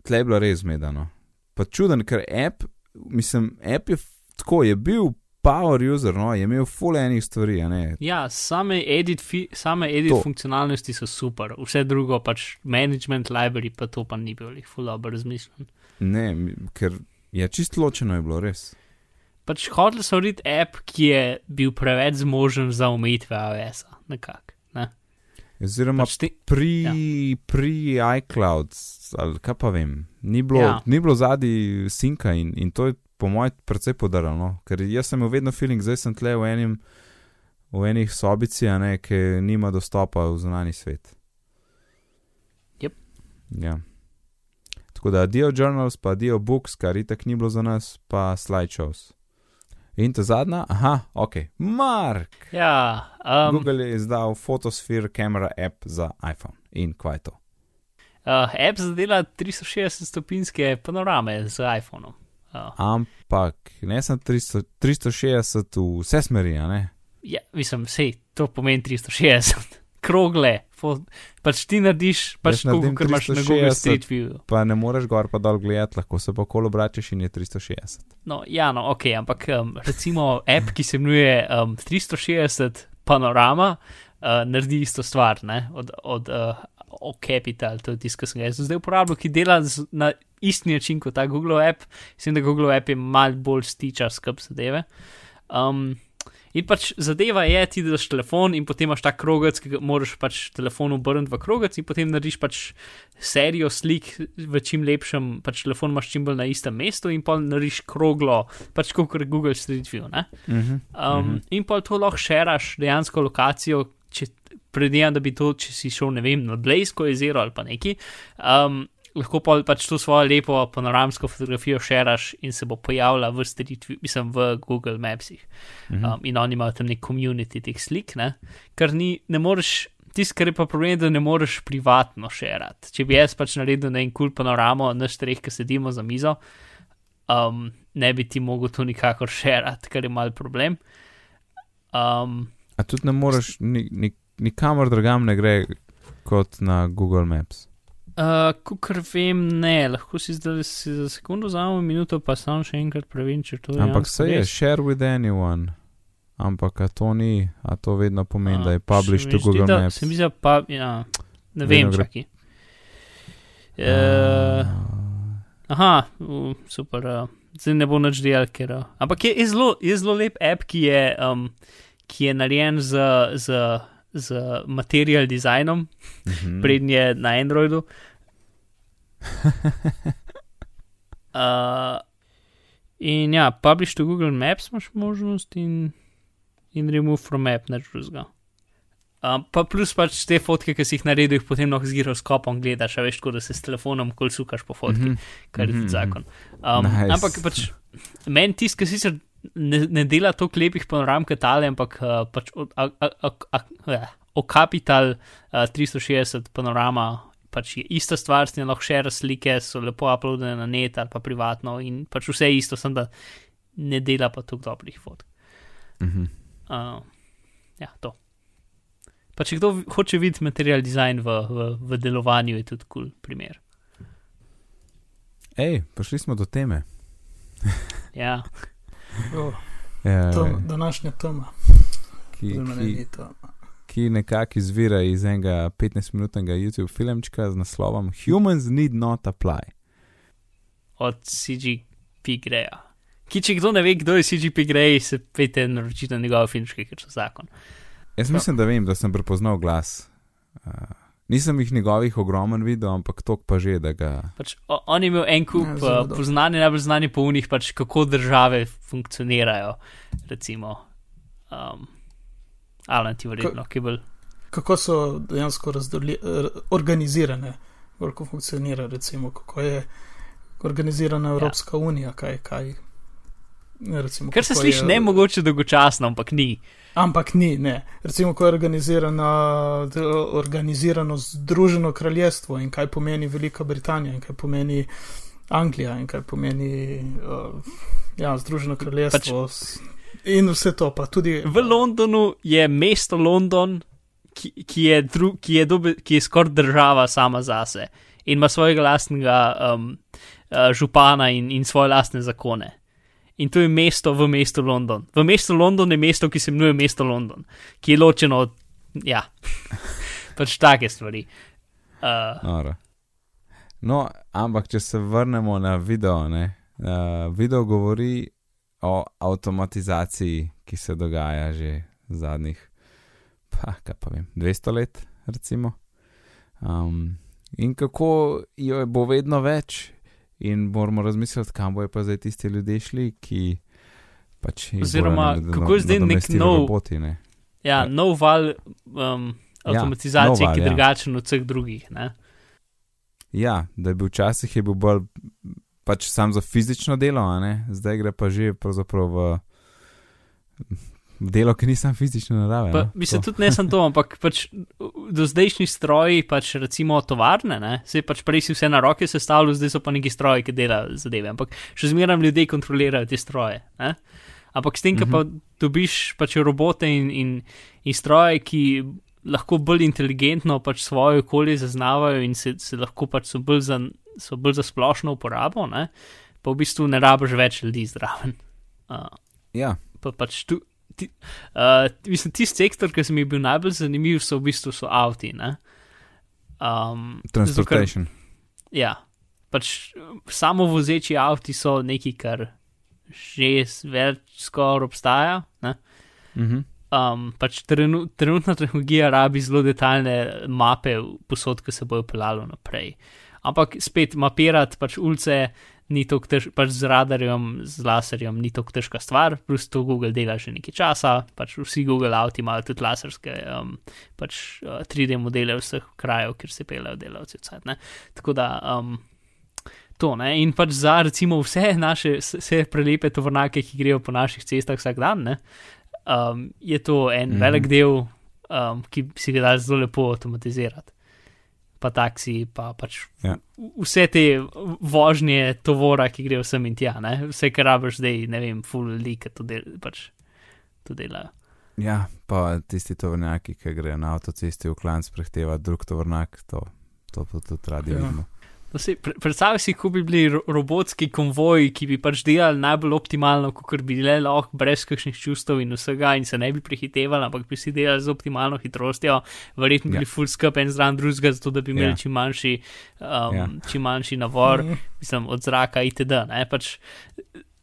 tle je bilo res zmedeno. Pa čuden, ker app, mislim, app je tako, je bil power user, no, je imel full enih stvari. Ja, same edit, fi, same edit To. funkcionalnosti so super, vse drugo pač management library pa to pa ni bil jih full dobro razmišljen. Ne, ker je čisto ločeno je bilo, res. Pač hotel so narediti app, ki je bil preveč zmožen za omejitve iOS-a, nekako. Oziroma, Pač ti, pri, Ja. pri iCloud, ali kaj pa vem, ni bilo, Ja. ni bilo zadnji sinka in, in to je po mojem precej podarilo, no? ker jaz sem imel vedno feeling, zdaj sem tle v enem. V enih sobici, a ne, ki nima dostopa v zunani svet. Jep. Ja. Tako da, Dio Journals, pa Dio Books, kar itak ni bilo za nas, pa slideshows. In ta zadnja, aha, ok, Mark. ja, Um, Google je izdal Photosphere Camera app za iPhone in kvaj to. uh, app zadela 360 stopinske panorame z iPhonom. Uh, Ampak ne sem 300, 360 v vse smeri, ne? ja, mislim, sej, to pomeni 360. Krogle, fo, pač ti narediš, pač tako, kot imaš na Google 360. Street View. Pa ne moreš gor pa dol gledati, lahko se pa okolo obračaš in je 360. No, ja, no, ok, ampak um, recimo app, ki se imenuje um, 360 Panorama, uh, naredi isto stvar, ne, od, od uh, o Capital, to je tisto, ki sem ga jaz zdaj uporabljal, ki dela z, na isti način kot ta Google app. Mislim, da Google app je mal bolj stiča skrb zadeve. Um, In pač zadeva je, ti daš telefon in potem imaš ta krogec, ki ga moraš pač telefon obrniti v krogec in potem narediš pač serijo slik v čim lepšem, pač telefon imaš čim bolj na istem mestu in pa narediš kroglo, pač kot Google Street View. Ne? Uh -huh. Um, Mhm. In pa to lahko šeraš dejansko lokacijo, če predvidevam, da bi to, če si šel, ne vem, na Blazko jezero ali pa neki. Um, lahko pa pač to svojo lepo panoramsko fotografijo šeraš in se bo pojavila v, Street View, mislim, v Google Mapsih. Um, in oni imajo tam nek community teh slik, ne? kar ni, ne moreš. Tisto, kar je pa problem, da ne moreš privatno šerati. Če bi jaz pač naredil na en kul panoramo, naš treh, ki sedimo za mizo, um, ne bi ti mogel to nikakor šerati, kar je mal problem. Um, A tudi ne moreš, ni, ni, nikamor drugam ne gre kot na Google Maps. Uh, Kukor vem, ne, lahko si zdaj si za sekundo vzamem minuto, pa sam še enkrat preverim, če to je. Ampak se je, share with anyone. Ampak a to ni, a to vedno pomeni, A, da je publish to Google da- Maps. Se mi zdi, da pa, ja, ne vem, gre- čakaj. Uh, Ah. aha, uh, super. Uh, zdaj ne bo nič delal, ker. Uh, ampak je, je, zelo, je zelo lep app, ki je, um, ki je narejen z, z, z material designom, Mhm. prednji je na Androidu. Uh, in ja, publish to Google Maps imaš možnost in, in remove from app, neč drugega. Um, pa plus pač te fotke, ki si jih naredil, jih potem lahko z giroskopom gledaš, veš, tako da se s telefonom kol sukaš po fotki, Mhm. kar je Mhm, tudi zakon. Um, Nice. nice. Ampak pač meni tisti, ki sicer ne, ne dela toliko lepih panoram kot tale, ampak uh, pač od, a, a, a, a, ja, o Capital uh, 360 panorama. Pač je ista stvar, s tem lahko še razlike, so lepo uploadene na net ali pa privatno in pač vse je isto, sem da ne dela pa tako dobrih fotk. Mhm. Uh, ja, to. Pa če kdo hoče videti material design v, v, v delovanju, je tudi kul cool primer. Ej, prišli smo do teme. Ja, Jo, Ja, to, današnja tema, ki, ki, ki nekako izvira iz enega 15-minutnega YouTube filmčka z naslovom Humans Need Not Apply. od CGP greja, ki če kdo ne ve, kdo je CGP Grey, se pete naročiti na njegove filmčke, ker so zakon. Jaz No. mislim, da vem, da sem prepoznal glas. Uh, nisem jih njegovih ogromen videl, ampak tok pa že, da ga. Pač, o, on je imel en kup Ja, ja, zelo dobro. poznani, najbolj znani po unih, pač, kako države funkcionirajo. Recimo, um, Alan ti verjetno, ki bolj. kako so dejansko razdoli, organizirane, kako funkcionira, recimo, kako je organizirana Evropska ja. unija, kaj, kaj. Recimo, Kar se sliši je- ne mogoče dolgočasno, ampak ni. Ampak ni, ne. Recimo, ko je organizirana, d- organizirano Združeno kraljestvo in kaj pomeni Velika Britanija in kaj pomeni Anglija in kaj pomeni uh, ja, Združeno kraljestvo. Pač, in vse to, pa tudi. V Londonu je mesto London, ki, ki je, dru, ki je, dobe, ki je skoraj država sama zase in ima svojega lastnega um, župana in, in svoje lastne zakone. In to je mesto v mestu London. V mestu London je mesto, ki se imenuje mesto London, ki je ločeno od. Ja, pač take stvari. Uh, Noro. No, ampak če se vrnemo na video, ne, uh, video govori o avtomatizaciji, ki se dogaja že zadnjih, pa kaj pa vem, 200 let, recimo. Um, in kako jo bo vedno več, in moramo razmisliti, kam bojo pa zdaj tisti ljudje šli, ki pač. jih Oziroma, nado- kako je zdaj nek nov- Roboti, ne? ja, Ja. nov val um, avtomatizacije, nov val, ki je ja. drugačen od vseh drugih. Ne? Ja, da je bil včasih je bil bolj pač sam za fizično delo, zdaj gre pa že pravzaprav v delo, ki ni sam fizične narave. Pa, se tako. tudi ne samo to, ampak pač do zdajšnji stroji, pač recimo tovarne, ne, se pač prej si vse na roke sestavljal, zdaj so pa neki stroji, ki delajo zadeve, ampak še zmeraj ljudje kontrolirajo te stroje. Ne? Ampak s tem, ki pa dobiš pač robote in, in, in stroje, ki lahko bolj inteligentno pač svoje okolje zaznavajo in se, se lahko pač so bolj za, so bolj za splošno uporabo, ne, pa v bistvu ne rabiš več ljudi zraven. Uh, Ja, pa pač tu. Ti, uh, mislim, tisti sektor, ki se mi je bil najbolj zanimiv, so v bistvu so avti. ne. Um, zato, transportation. Ja, pač samo vozeči avti so nekaj, kar že več skoraj obstaja. Ne? Mhm. Um, pač trenu, trenutna tehnologija rabi zelo detaljne mape posod, ki se bojo pelalo naprej. Ampak spet mapirati pač ulice ni tako težko, pač z radarjem, z laserjem ni tako težka stvar, plus to Google dela že nekaj časa, pač vsi Google avti imajo tudi laserske um, pač, uh, 3D modele vseh krajev, kjer se pelajo delavci. Vcet, ne. Tako da um, to ne. In pač za recimo vse naše, vse prelepe tovornake, ki grejo po naših cestah vsak dan, ne, um, je to en mm. velik del, um, ki si ga da zelo lepo avtomatizirati. Pa taksi, pa pač Ja. vse te vožnje tovora, ki grejo sem in tja, ne? vse, kar rabiš zdaj, ne vem, full ljudi, ki to, del, pač, to delajo. ja, pa tisti tovornjaki, ki grejo na avtocesti v klan, prehteva drug tovornjak, to, to, to tudi radi Ja. vidimo. No, pre- Predstavljaj si, ko bi bili ro robotski konvoji, ki bi pač delali najbolj optimalno, kot bi bile lahko, brez kakšnih čustev in vsega, in se ne bi prehitevali, ampak bi si delali z optimalno hitrostjo, verjetno Ja. bili full skupaj en zraven drugega, zato da bi imeli Ja. čim manjši, um, Ja. čim manjši navor, Mhm. mislim, od zraka itd. Ne? Pač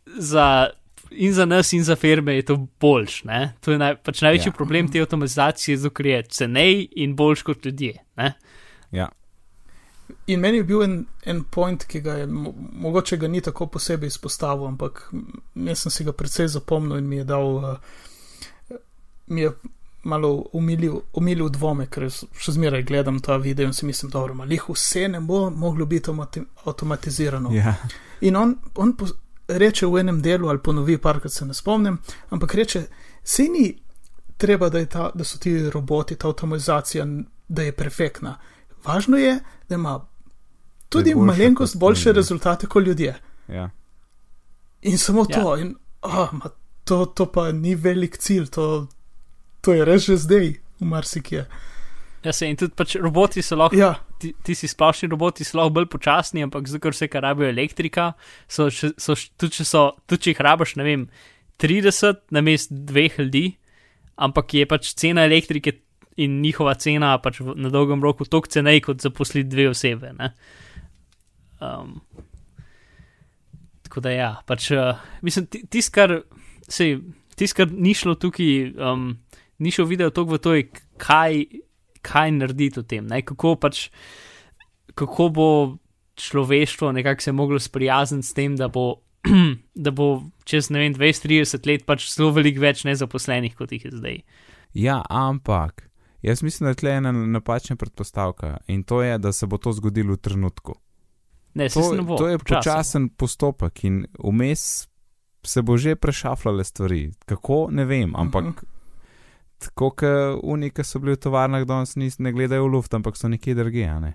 za, in za nas, in za firme je to boljš. Ne? To je naj, pač največji Ja. ja. problem te avtomatizacije, zato ker je cenej in boljš kot ljudje. Ne? Ja, In meni je bil en, en point, ki ga je mo mogoče ga ni tako posebej izpostavil, ampak jaz sem si ga precej zapomnil in mi je dal, uh, mi je malo umilil, umilil dvome, ker še zmeraj gledam ta video in si mislim, dobro, malih vse ne bo moglo biti avtomatizirano. ja. In on, on po, reče v enem delu, ali ponovi, parkrat se ne spomnim, ampak reče, se ni treba, da, ta, da so ti roboti, ta avtomatizacija, da je perfektna. Važno je, da ima tudi boljša malenkost kot boljše rezultate kot ljudje. ja. In samo Ja. to, in, oh, ma, to, to pa ni velik cilj, to, to je res že zdaj, v marsikje. Ja, se in tudi pač roboti so lahko. Ja, ti, ti si splošni roboti, so lahko bolj počasni, ampak zato, ker vse, kar rabijo elektrika, so, še, so tudi, če so, tudi če jih rabiš, ne vem, 30 na mest dveh ljudi, ampak je pač cena elektrike in njihova cena pač v, na dolgem roku toliko cenej, kot zaposliti dve osebe. ne. Um, tako da ja, pač uh, mislim, tisto, kar se tis, kar ni šlo tukaj, um, ni šel video toliko v to, je, kaj, kaj narediti v tem, ne? kako pač, kako bo človeštvo nekako se moglo sprijazniti s tem, da bo, da bo čez ne vem 20-30 let pač zelo veliko več nezaposlenih, kot jih je zdaj. Ja, ampak jaz mislim, da je tle ena napačna predpostavka in to je, da se bo to zgodilo v trenutku. Ne, To, ne bo. to je počasi bo. počasen postopek in vmes se bo že prešafljale stvari. Kako, ne vem, ampak Mhm. tako, kot oni, ki so bili v tovarnah danes, nis, ne gledajo v luft, ampak so nekje drugje. a Ne?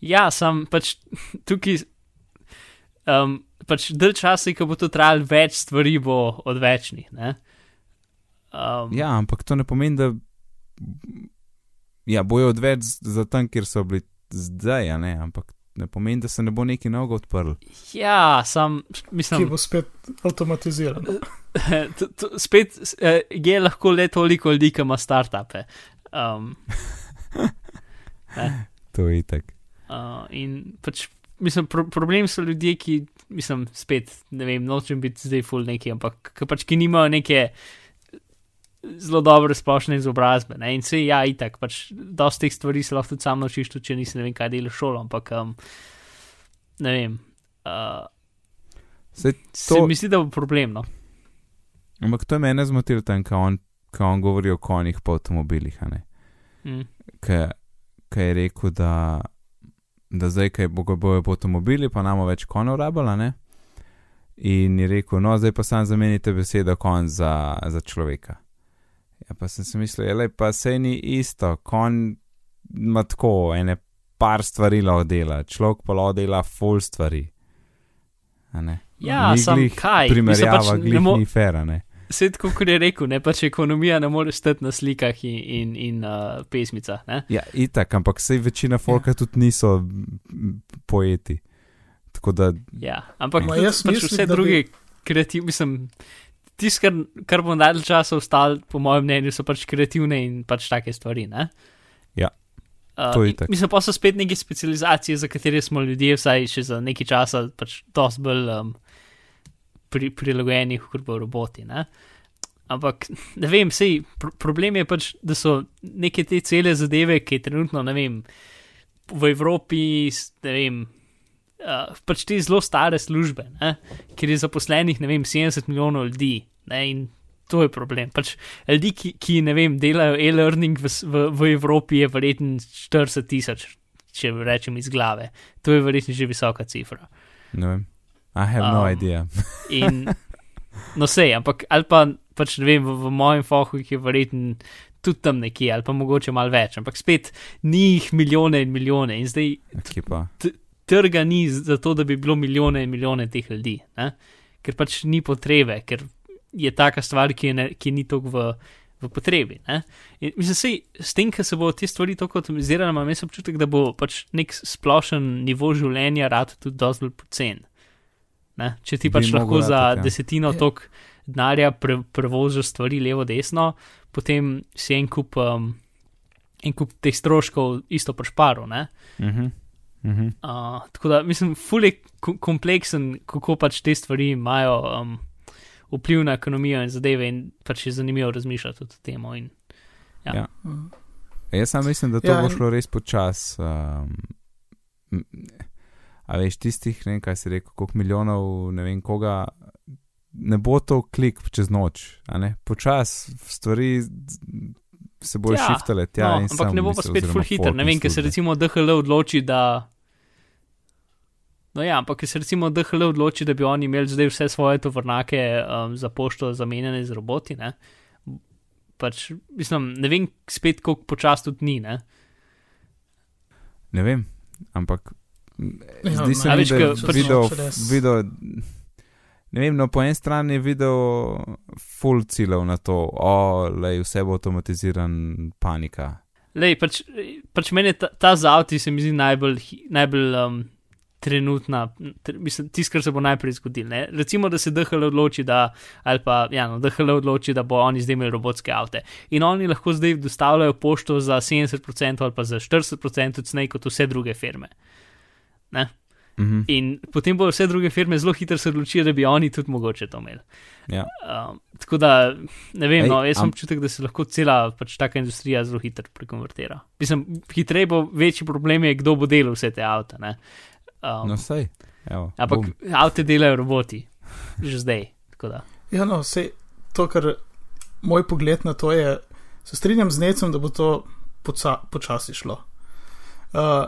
Ja, sem pač tukaj. Um, pač del časa, ko bo to trajalo, več stvari bo odvečnih. ne. Um, Ja, ampak to ne pomeni, da ja, bojo odveč za tam, kjer so bili zdaj, a ne, ampak ne pomeni, da se ne bo neki nogo odprl. ja sem, ki mislim, bo spet avtomatiziran. to, to, spet eh, je lahko le toliko ljudi, ki ima startupe. Um, To je itek. uh, in pač, mislim, pro, problem so ljudje, ki, mislim, spet, ne vem, nočem biti zdaj full neki, ampak ki pač, ki nimajo neke zelo dobre splošne izobrazbe. Ne? In se ja, itak, pač, dosti teh stvari se lahko tudi sam naučiš, tudi če nisi ne vem, kaj delaš šolo, ampak um, ne vem. Uh, Saj Se To- mi zdi, da bo problem. No? Ampak to je mene zmotilo tam, ko on, ko on govori o konjih po avtomobilih. Mm. Ki je rekel, da, da zdaj, kaj bo, bojo po avtomobili, pa namo več konjev rabila, ne. In je rekel, no, zdaj pa sam zamenite besedo konj za, za človeka. Ja, pa sem si mislil, le pa se ni isto, konj ima tako ene par stvari lahko dela, človek pa lahko dela full stvari. A ne. Ja, sam kaj. Primerjava, Mislim, pač ne glih mo- ni fera, ne. Vse tako, kot je rekel, ne pač ekonomija ne more stati na slikah in, in, in uh, pesmicah. Ne? Ja, itak, ampak sej večina folka tudi niso poeti. Tako da, Ja, ampak Ma, tudi jaz pač mislim, vse da bi- druge kreativne, mislim, tisto, kar, kar bo najdalj časa ostalo, po mojem mnenju, so pač kreativne in pač take stvari. Ne? Ja, Uh, to je in. Mislim pa so spet neke specializacije, za katere smo ljudje vsaj še za nekaj časa pač dosti bolj um, pri, prilagojeni, kot bo roboti. Ne? Ampak ne vem, sej, pr problem je pač, da so neke te cele zadeve, ki trenutno, ne vem, v Evropi, ne vem, uh, pač te zelo stare službe, ne? kjer je zaposlenih, ne vem, 70 milijonov ljudi. Ne? In to je problem. Pač ljudi, ki, ki ne vem, delajo e-learning v, v, v Evropi, je verjetno 40 tisoč, če rečem iz glave. To je verjetno že visoka cifra. vem. I have no Um, idea. In, no, sej, ampak ali pa pač ne vem, v, v mojem fohu jih je verjetno tudi tam nekje, ali pa mogoče malo več, ampak spet ni jih milijone in milijone. In zdaj trga ni za to, da bi bilo milijone in milijone teh ljudi, ne? ker pač ni potrebe, ker je taka stvar, ki, je ne, ki ni toliko v, v potrebi. Ne? In mislim, sej, s tem, ker se bo te stvari tako optimizirale, imam jaz občutek, da bo pač nek splošen nivo življenja rad tudi dosti bolj pocen. Ne? Če ti Bi pač lahko mogel za ratati, ja. desetino Ja. tok denarja pre, prevoziš stvari levo, desno, potem si en kup, um, en kup teh stroškov isto prešparil. ne. Uh -huh. uh -huh. Uh, tako da mislim, ful je ko- kompleksen, kako pač te stvari imajo um, vpliv na ekonomijo in zadeve, in pač je zanimivo razmišljati o tem. In, Ja. Ja. Mhm. Jaz sam mislim, da to Ja, bo šlo res počas. Um, a veš, tistih, ne vem, kaj si rekel, koliko milijonov, ne vem koga, ne bo to klik čez noč, a ne, počas stvari se bojo Ja, šiftale tja. no, ampak ne bo pa spet oziroma ful hiter. folk Ne vem, ker se recimo DHL odloči, da. No ja, ampak se recimo DHL odloči, da bi oni imeli zdaj vse svoje tovornake um, za pošto zamenjane z roboti. Ne? Pač, mislim, ne vem, spet koliko počasi tudi ni. Ne? Ne vem, ampak Ja, zdi se mi, da je pač video, noč res- video, ne vem, no po eni strani je video full ciljev na to, o, lej, vse bo avtomatiziran, panika. Lej, pač, pač meni je ta, ta z avti se mi zdi najbolj, najbolj um, trenutna, tr, mislim, tisto, kar se bo najprej zgodilo. ne. Recimo, da se DHL odloči, da, ali pa, ja, no, DHL odloči, da bo oni zdaj imeli robotske avte. In oni lahko zdaj dostavljajo pošto za 70% ali pa za 40% cenej kot vse druge firme. Ne? Mhm. In potem bodo vse druge firme zelo hitro se odločile, da bi oni tudi mogoče to imeli. Ja. Um, tako da, ne vem, Ej, no, jaz sem am- občutek, da se lahko cela pač taka industrija zelo hitro prekonvertira. Mislim, hitreje bo, večji problem je, kdo bo delal vse te avto. ne. Um, No, sej. Evo, ampak bum. avto delajo roboti, že zdaj. tako da. Ja, no, vse to, kar moj pogled na to je, se strinjam z necem, da bo to poca, počasi šlo. Uh,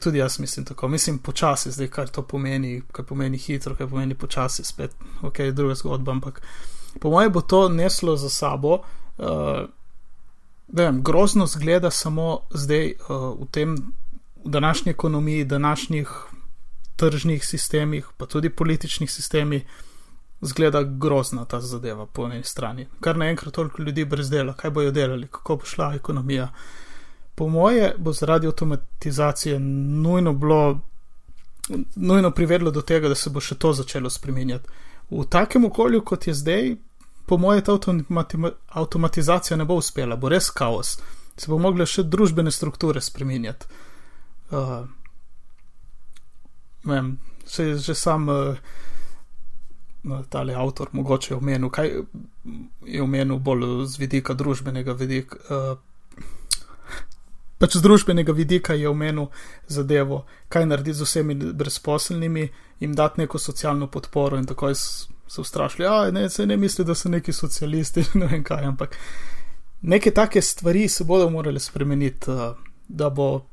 tudi jaz mislim tako, mislim počasi, zdaj kar to pomeni, kaj pomeni hitro, kaj pomeni počasi, spet, ok, druga zgodba, ampak po mojem bo to neslo za sabo. Uh, vem, grozno zgleda samo zdaj uh, v tem v današnji ekonomiji, današnjih tržnih sistemih, pa tudi političnih sistemih, zgleda grozna ta zadeva po eni strani. Kar naenkrat toliko ljudi brez dela, kaj bojo delali, kako bo šla ekonomija. Po moje bo zaradi avtomatizacije nujno bilo, nujno privedlo do tega, da se bo še to začelo spremenjati. V takem okolju, kot je zdaj, po moje ta avtomatizacija ne bo uspela, bo res kaos. Se bo mogle še družbene strukture spremenjati. Uh, vem, se je že sam uh, tale avtor mogoče omenil, kaj je omenil bolj z vidika družbenega vidika. Uh, Pač z družbenega vidika je omenil zadevo, kaj narediti z vsemi brezposelnimi, jim dati neko socialno podporo, in tako so ustrašili. Ja, ne, se ne misli, da so neki socialisti, ne vem kaj, ampak neke take stvari se bodo morale spremeniti, uh, da, bo,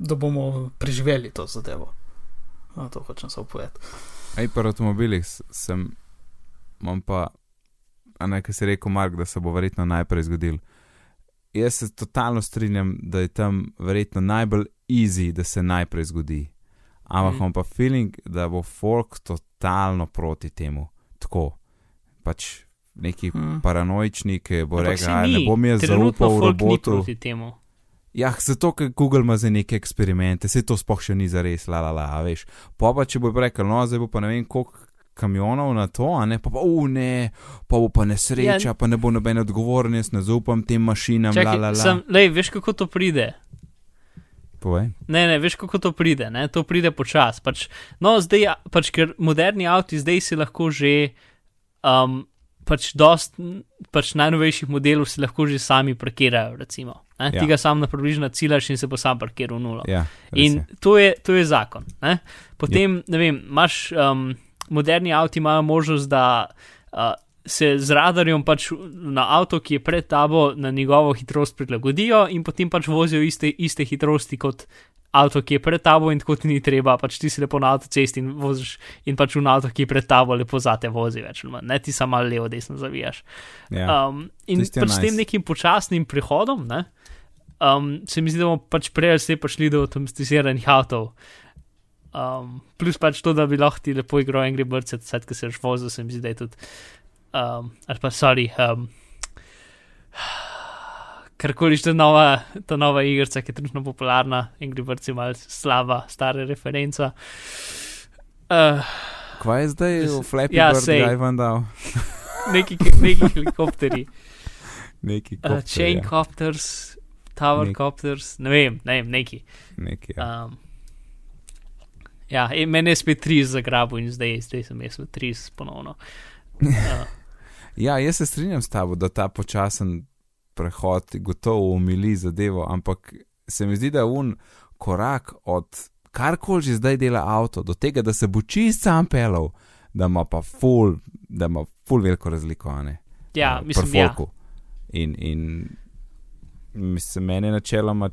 da bomo preživeli to zadevo. A, to hočem samo povedati. Pri avtomobilih sem, imam pa, a ne, kaj si rekel, Mark, da se bo verjetno najprej zgodil. Jaz se totalno strinjam, da je tam verjetno najbolj easy, da se najprej zgodi. Ampak Mhm. imam pa feeling, da bo folk totalno proti temu. Tako. Pač neki Hmm. paranoični, ki bo Ampak rekel, saj "Aj, ne ni, bom jaz zaupal ni robotu. Ja, zato, ker Google ima za neke eksperimente, se to sploh še ni za res, la la la, veš. Pa pa če bo rekel, no, zdaj bo pa ne vem koliko kamionov na to, a ne, pa pa, uh, ne, pa bo pa nesreča, Ja. pa ne bo noben odgovoren, jaz ne zaupam tem mašinam, la la Čakaj, la. sem, lej, veš kako to pride? Povej. Ne, ne, veš kako to pride, ne? to pride počasi. Pač, no, zdaj, pač, ker moderni avti zdaj si lahko že, um, pač, dost, pač najnovejših modelov si lahko že sami parkirajo, recimo. Ne? Ja. Ti ga sam na približno ciljaš in se bo sam parkiral v nulo. Ja, In je. to je, to je zakon. Ne? Potem, ne vem, imaš um, moderni avti, imajo možnost, da uh, se z radarjem pač na avto, ki je pred tabo, na njegovo hitrost prilagodijo in potem pač vozijo iste, iste hitrosti kot avto, ki je pred tabo, in tako ti ni treba, pač ti si lepo na avtocesti in voziš in pač v avto, ki je pred tabo, lepo zate vozi več ne ti samo levo, desno zavijaš. Ja. Um, in pač s tem nice. nekim počasnim prehodom, ne, um, se mi zdi, da bomo pač prej ali slej prišli do avtomatiziranih avtov. Um, plus pač to, da bi lahko ti lepo igral Angry Birds, sad, ki se že vozil, se mi zdi, da je tudi. Um, ali pa, sorry. Um, Karkoli že ta nova, ta nova igrica, ki je trenutno popularna, Angry Birds je malce slaba, stara referenca. Uh, Kva je zdaj v Flappy ja, Bird, sej. kaj vam dal? neki, neki helikopteri. Neki Uh, kopter, chain ja. copters, tower Nek- copters, ne vem, ne vem, neki. Neki, ja. Um, ja, meni je spet tri zagrabil in zdaj, zdaj sem jaz v tri ponovno. Uh, ja, jaz se strinjam s tabo, da ta počasen prehod gotovo umili zadevo, ampak se mi zdi, da je un korak od karkoli že zdaj dela avto, do tega, da se bo čist sam pelal, da ima pa full, da ima full veliko razliko, a ne? ja, Eh, mislim, ja. In, in mislim, meni načeloma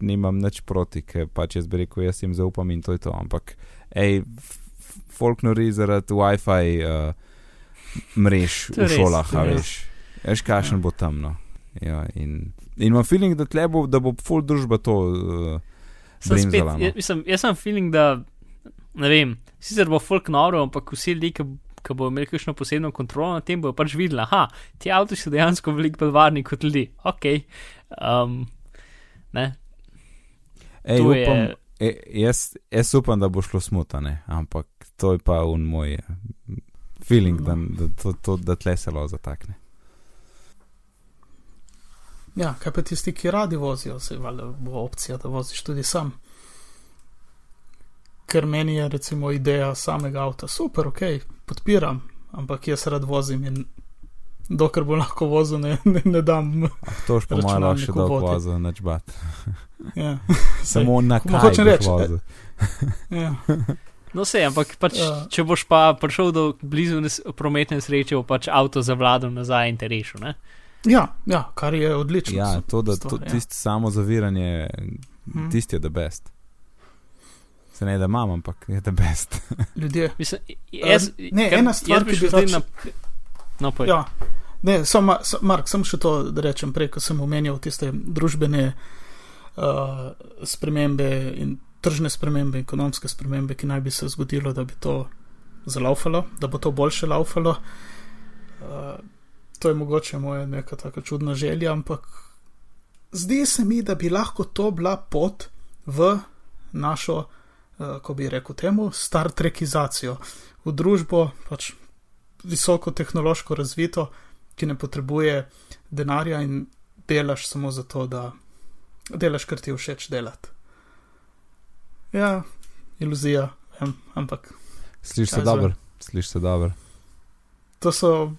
nimam nič proti, ker pač jaz bi rekel, jaz jim zaupam in to je to. Ampak, hej, folk nori zaradi WiFi uh, mrež v šolah, a veš. Veš, kakšen bo tam. No. Ja, in, in imam feeling, da, bo, da bo full družba to. Uh, Sem spet, jaz, mislim, jaz sem feeling, da ne vem, sicer bo folk noro, ampak vsi ljudje, ki, ki bo imeli kakšno posebno kontrolo nad tem, bojo pač videli, aha, ti avto so dejansko veliko bolj varni kot ljudi. Ok. Um, ne, Ej, to upam, je. e, jaz, jaz upam, da bo šlo smutane, ampak to je pa un moj eh, feeling, da, da, to, to, da tle se lo zatakne. Ja, kaj pa tisti, ki radi vozijo, se valjda bo opcija, da voziš tudi sam. ker meni je recimo ideja samega avta super, ok, podpiram, ampak jaz rad vozim in dokler bo lahko vozil, ne, ne, ne dam. To je po mojem lahko še dolgo vozil, neč bat. Ja. Samo na kaj hočem reči, vozil. Ja. No, se, ampak pač, Ja. če boš pa prišel do blizu nes prometne sreče, bo pač avto zavladal nazaj in te rešil. Ne? Ja, ja, kar je odlično. Ja, to, da stvar, to, ja. tisto samo zaviranje, Mhm. tisti je the best. Se ne da imam, ampak je the best. Ljudje. Mislim, jaz, Eh, ne, ker ena stvar, ki bi rad na. No, povej. Ja, ne, samo, sa- Mark, sem še to, da rečem prej, ko sem omenjal tiste družbene uh, spremembe in tržne spremembe, ekonomske spremembe, ki naj bi se zgodilo, da bi to zalaufalo, da bo to boljše laufalo. Uh, to je mogoče moja neka taka čudna želja, ampak zdi se mi, da bi lahko to bila pot v našo, uh, ko bi rekel temu, Star Trekizacijo, v družbo, pač visoko tehnološko razvito, ki ne potrebuje denarja in delaš samo zato, da delaš, kar ti je všeč delati. Ja, iluzija, vem, ampak Slišiš se dobro, slišiš se dobro. to so,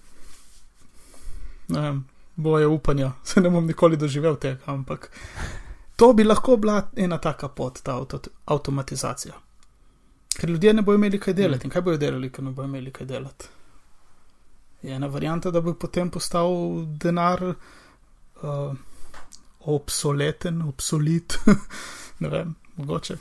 ne vem, boje upanja, se ne bom nikoli doživel tega, ampak to bi lahko bila ena taka pot, ta avto, avtomatizacija. Ker ljudje ne bodo imeli kaj delati in kaj bodo delali, ker ne bodo imeli kaj delati. Je ena varijanta, da bo potem postal denar uh, obsoleten, obsolit, ne vem, mogoče.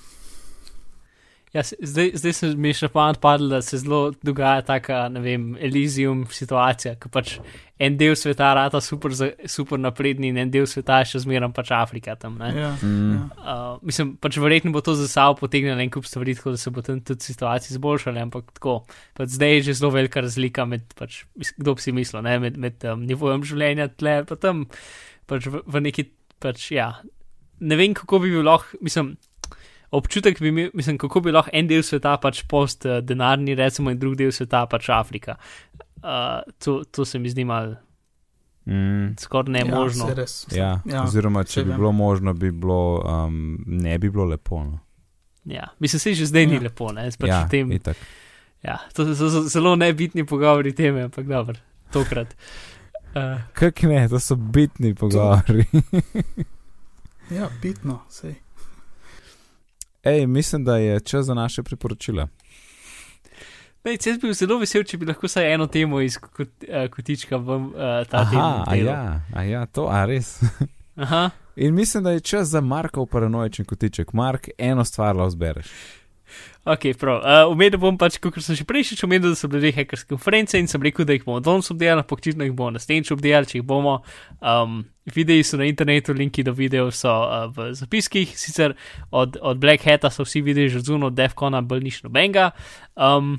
Ja, zdaj, zdaj se mi je še pamet padlo, da se zelo dogaja taka, ne vem, Elysium situacija, ki pač en del sveta rata super, super napredni in en del sveta je še zmeraj pač Afrika tam. Ne? Ja, Mm. Uh, mislim, pač verjetno bo to za sabo potegnilo en kup stvari, tako da se bo tam tudi situacija izboljšala, ampak tako. Pač zdaj je že zelo velika razlika med, pač, kdo bi si mislil, ne, med, med um, nivojem življenja tle, pa tam pač v, v neki, pač ja. Ne vem, kako bi bil lahko, mislim, občutek bi imel, mislim, kako bi lahko en del sveta pač post uh, denarni, recimo, in drug del sveta pač Afrika. Uh, to, to se mi zdi mal Mm. skoraj ne možno. Ja, res. Ja, Ja, oziroma, če bi vem. bilo možno, bi bilo, um, ne bi bilo lepo. No. Ja, mislim, se že zdaj ni Ja. lepo, ne, pač ja, tem. itak. Ja, to so zelo nebitni pogovori teme, ampak dobro, tokrat. Uh, Kak ne, to so bitni pogovori. ja, bitno, sej. Ej, mislim, da je čas za naše priporočila. Lej, jaz bi bil zelo vesel, če bi lahko vsaj eno temo iz kot, uh, kotička v uh, ta Aha, teden. a ja, a ja, to, a res. Aha. In mislim, da je čas za Markov paranoičen kotiček. Mark, eno stvar lahko zbereš. Ok, prav. Uh, omenil bom pač, kot sem že prejšič omenil, da so bile hekerske konference in sem rekel, da jih bomo danes obdelali, ampak očitno jih bomo naslednjič obdelali, če jih bomo. Um, videi so na internetu, linki do videov so uh, v zapiskih, sicer od, od Black Hata so vsi videi že zunaj, od Defcona bolj niš nobenga. Um,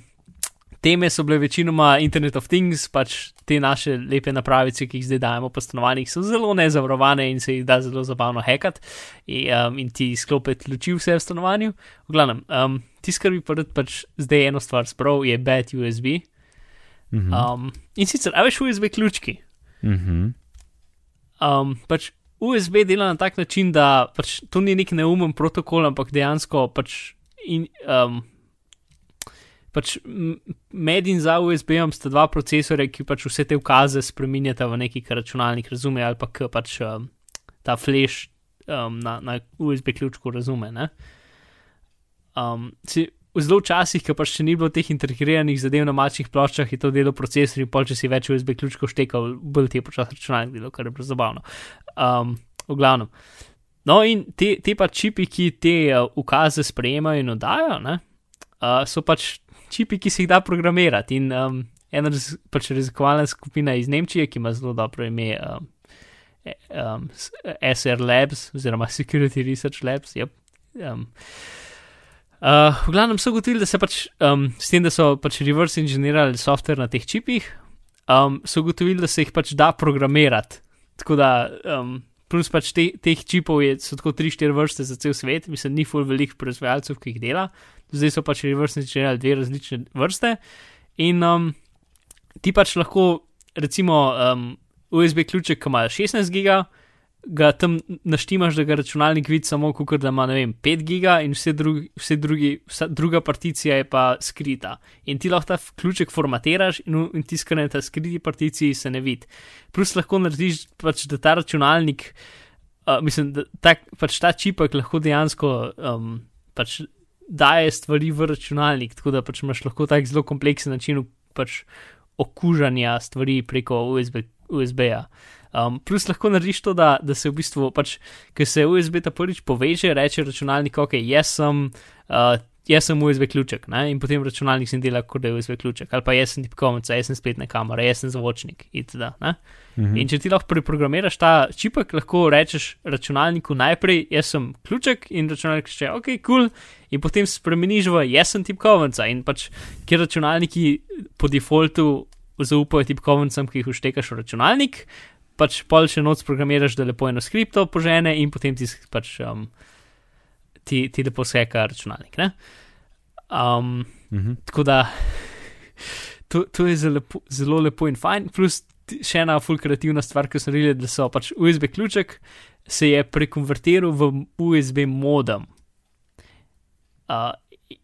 teme so bile večinoma Internet of Things, pač te naše lepe napravice, ki jih zdaj dajemo po stanovanjih, so zelo nezavarovane in se jih da zelo zabavno hekati in, um, in ti sklopiti luči vse v stanovanju. V glavnem, um, tisto, kar bi pa rad pač zdaj eno stvar sprav, je bad USB. Mhm. Um, in sicer, a veš, USB ključki. Mhm. Um, pač USB dela na tak način, da pač to ni nek neumen protokol, ampak dejansko pač. In, um, pač med in za USB-jem sta dva procesorja, ki pač vse te ukaze spremenjata v neki, kar računalnik razume, ali pa k pač um, ta flash um, na, na USB ključku razume. Ne? Um, si, zelo časih, ki pač še ni bilo teh integriranih zadev na malčnih ploščah, je to delo procesor in pol, če si več USB ključkov štekal, bolj ti je počasi računalnik delo, kar je bilo zabavno. Um, v glavnem. No, in te, te pa čipi, ki te uh, ukaze sprejemajo in oddajo, ne, uh, so pač čipi, ki se jih da programirati. In um, ena raz, pač raziskovalna skupina iz Nemčije, ki ima zelo dobro ime um, e- um, SR Labs oziroma Security Research Labs. Yep, um, Uh, v glavnem so ugotovili, da se pač um, s tem, da so pač reverse engineerali software na teh čipih, um, so ugotovili, da se jih pač da programirati. Tako da, um, plus pač te, teh čipov je, so tako 3-4 vrste za cel svet, mislim, ni full velik proizvajalcev, ki jih dela. Zdaj so pač reverse engineerali dve različne vrste. In um, ti pač lahko, recimo, um, USB ključek, ki ima 16 giga, ga tam naštimaš, da ga računalnik vidi samo, kot da ima vem, 5 giga in vse, drugi, vse drugi, vsa druga particija je pa skrita. In ti lahko ta ključek formatiraš in, in tiskane ta skriti particiji se ne vidi. Plus lahko narediš, pač, da ta računalnik, uh, mislim, da ta, pač ta čipek lahko dejansko um, pač daje stvari v računalnik, tako da pač imaš lahko tak zelo kompleksen način pač okužanja stvari preko USB, USB-ja. Um, plus lahko narediš to, da, da se v bistvu, pač, ker se USB ta prvič poveže, reče računalnik, ok, jaz sem, uh, jaz sem USB ključek, ne? in potem računalnik se dela, kot da je USB ključek, ali pa jaz sem tipkovnica, jaz sem spletna kamera, jaz sem zvočnik itd. Mhm. In če ti lahko preprogramiraš ta čipek, lahko rečeš računalniku najprej, jaz sem ključek in računalnik reče, ok, kul, cool, in potem spremeniš v jaz sem tipkovnica in pač, ker računalniki po defaultu zaupajo tipkovnicam, ki jih uštekaš v računalnik, pač pol še noč programiraš, da lepo eno skripto požene in potem ti pač um, ti, ti lepo seka računalnik. Um, mhm. Tako da to, to je zelo lepo, zelo lepo in fajn. Plus še ena full kreativna stvar, ki so naredili, da so pač USB ključek se je prekonvertiral v USB modem. Uh,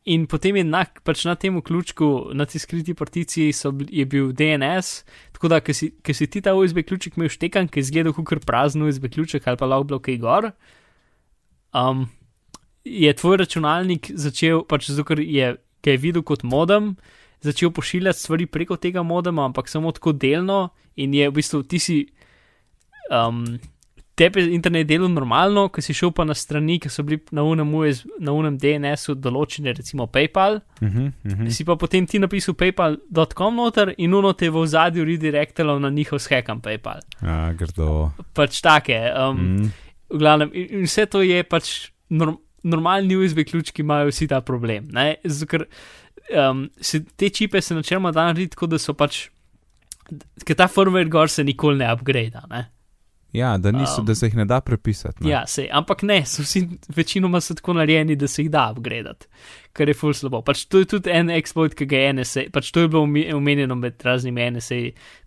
in potem je na, pač na tem ključku, na tej skriti particiji, so, je bil DNS, tako da, ker si, si ti ta USB ključek imel štekan, ki je izgledal kot prazen USB ključek ali pa lahko bilo kaj gor. Um, je tvoj računalnik začel, pač zato ker je, je videl kot modem, začel pošiljati stvari preko tega modema, ampak samo tako delno, in je v bistvu ti si. Um, Tebi je internet delal normalno, ko si šel pa na strani, ki so bili na unem, na unem DNS-u določene, recimo PayPal. Uh -huh, uh -huh. Si pa potem ti napisal PayPal.com noter in uno te v zadju redirectalo na njihov shekam PayPal. Ja, grdo. Pač take. Um, -huh. v glavnem, in vse to je pač norm, normalni USB ključki, imajo vsi ta problem. Ker um, se te čipe se načeloma da narediti tako, da so pač, ker ta firmware gor se nikoli ne upgrade. Ne? Ja, da, niso, um, da se jih ne da prepisati. Ne? Ja, se, ampak ne, so vsi večinoma so tako narejeni, da se jih da upgradati, kar je full slabo. Pač to je tudi en exploit, ki ga je NSA, pač to je bilo omenjeno med raznimi NSA,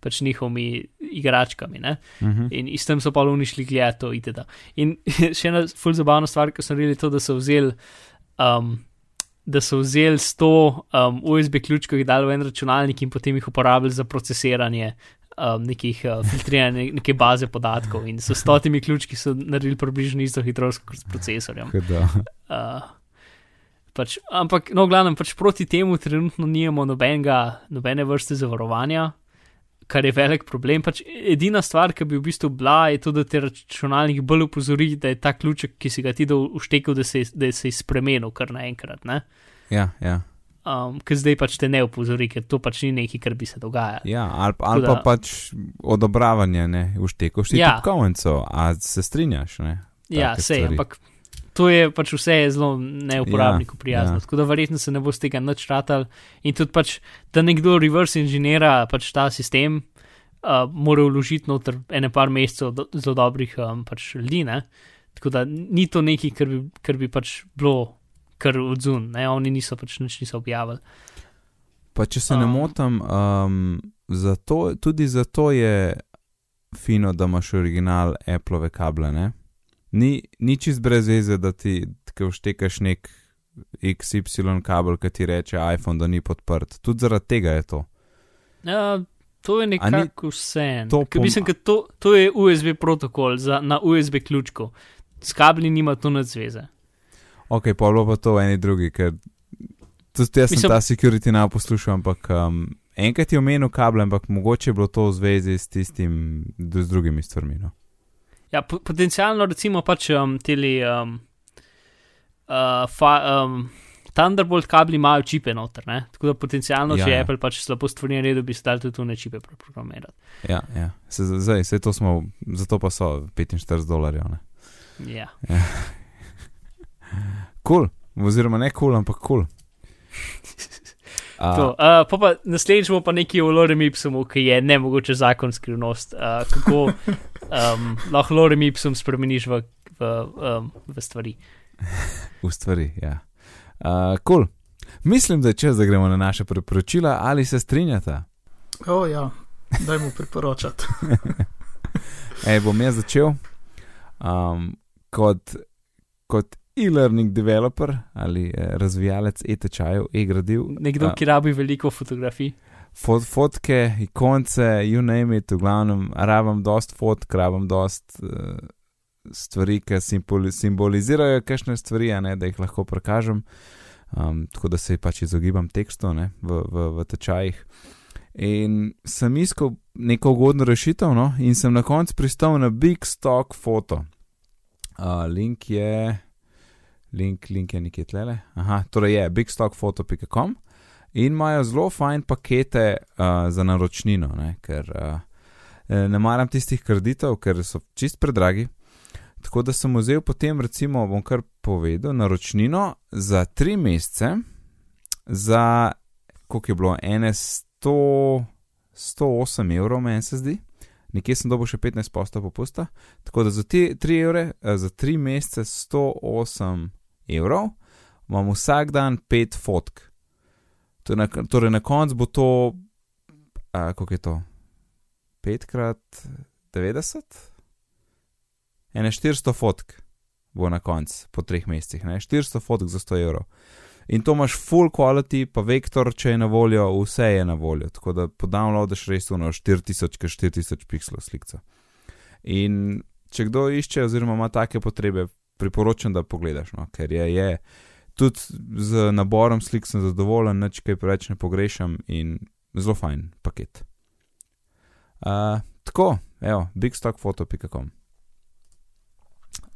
pač njihovimi igračkami. Uh mhm. -huh. In s tem so pa unišli gledato itd. In še ena full zabavna stvar, ki so naredili to, da so vzeli. Um, Da so vzeli 100 um, USB ključkov, jih dali v en računalnik in potem jih uporabljali za procesiranje um, nekih uh, filtriranja, neke baze podatkov. In s stotimi ključki so naredili približno isto hitrost kot s procesorjem. Uh, pač, ampak, no, glavno, pač proti temu trenutno nimamo nobenega, nobene vrste zavarovanja, kar je velik problem. Pač edina stvar, ki bi v bistvu bila, je to, da te računalnik bolj upozori, da je ta ključek, ki si ga ti uštekel, da se, da se je spremenil kar naenkrat. Ja, ja um, ki zdaj pač te ne upozori, ker to pač ni nekaj, kar bi se dogajalo. Ja, ali, ali da, pa pač odobravanje, ne, ušteko, štiri ja. konco, a se strinjaš, ne? Ja, se, ampak to je pač vse je zelo neuporabniku ja, prijazno, ja. tako da verjetno se ne bo z tega nič ratal in tudi pač, da nekdo reverse inženira pač ta sistem, uh, mora vložiti noter ene par mesecev do, zelo dobrih um, pač ljudi, ne? Tako da ni to nekaj, kar bi, kar bi pač bilo kar odzun, ne, oni niso pač nič niso objavili. Pa če se um, ne motim, um, zato, tudi zato je fino, da imaš original Apple kable. Ne? Ni, ni čist brez veze, da ti vštekaš nek XY kabel, ki ti reče iPhone, da ni podprt. Tudi zaradi tega je to. Ja, to je nekako vse. Mislim, da to, to je USB protokol za, na USB ključku. S kabli nima to nad zveze ok, pa bo pa to eni drugi, ker tudi jaz sem Mislim, ta security na poslušal, ampak um, enkrat je omenil kabel, ampak mogoče je bilo to v zvezi s tistim, z drugimi stvarmi. No? Ja, po, potencialno recimo pač um, teli. Um, uh, fa, um, Thunderbolt kabli imajo čipe noter, ne? tako da potencialno, ja, če je ja. Apple pač slabo stvari naredil, bi stali tudi tu ne čipe preprogramirati. Ja, ja. Se, zdaj, se to smo, zato pa so 45 dolarjev. Ja. ja. Kul, cool. oziroma ne kul, cool, ampak kul. Cool. Uh, uh, pa pa naslednjič bo pa nekaj o Lorem Ipsumu, ki je ne mogoče zakon skrivnost. Uh, kako um, lahko Lorem Ipsum spremeniš v, v, um, v stvari? v stvari, ja. Uh, cool. Mislim, da je čas, da gremo na naše priporočila, ali se strinjate? O, ja, daj mu priporočati. Ej, bom jaz začel. Um, kot, kot e-learning developer ali eh, razvijalec e-tečajev, e-gradiv. Nekdo, ki rabi veliko fotografij. fot, fotke, ikonce, you name it, v glavnem, rabim dost fotk, rabim dost uh, stvari, ki simboli, simbolizirajo kakšne stvari, ne, da jih lahko prikažem. Um, tako da se pač izogibam tekstu ne, v, v, v tečajih. In sem iskal neko ugodno rešitev, no, in sem na koncu pristal na Big Stock Photo. Uh, link je, link, link je nekje tlele. Aha, torej je bigstockphoto.com in imajo zelo fajn pakete uh, za naročnino, ne, ker uh, ne maram tistih kreditov, ker so čist predragi. Tako da sem vzel potem, recimo, bom kar povedal, naročnino za tri mesece, za koliko je bilo, ene 100, 108 evrov, meni se zdi, nekje sem dobil še 15 posta popusta. Tako da za te 3 evre, za 3 mesece 108 evrov, imam vsak dan 5 fotk. To na, torej na koncu bo to, koliko je to? 5 krat 90? Ene 400 fotk bo na koncu, po 3 mesecih, ne? 400 fotk za 100 evrov. In to imaš full quality, pa vektor, če je na voljo, vse je na voljo. Tako da podownloadiš res uno 4000, 4000 pixelov slikca. In če kdo išče, oziroma ima take potrebe, priporočam, da pogledaš, no, ker je, je tudi z naborom slik sem zadovoljen, nič kaj preveč ne pogrešam in zelo fajn paket. Uh, tako, evo, bigstockphoto.com.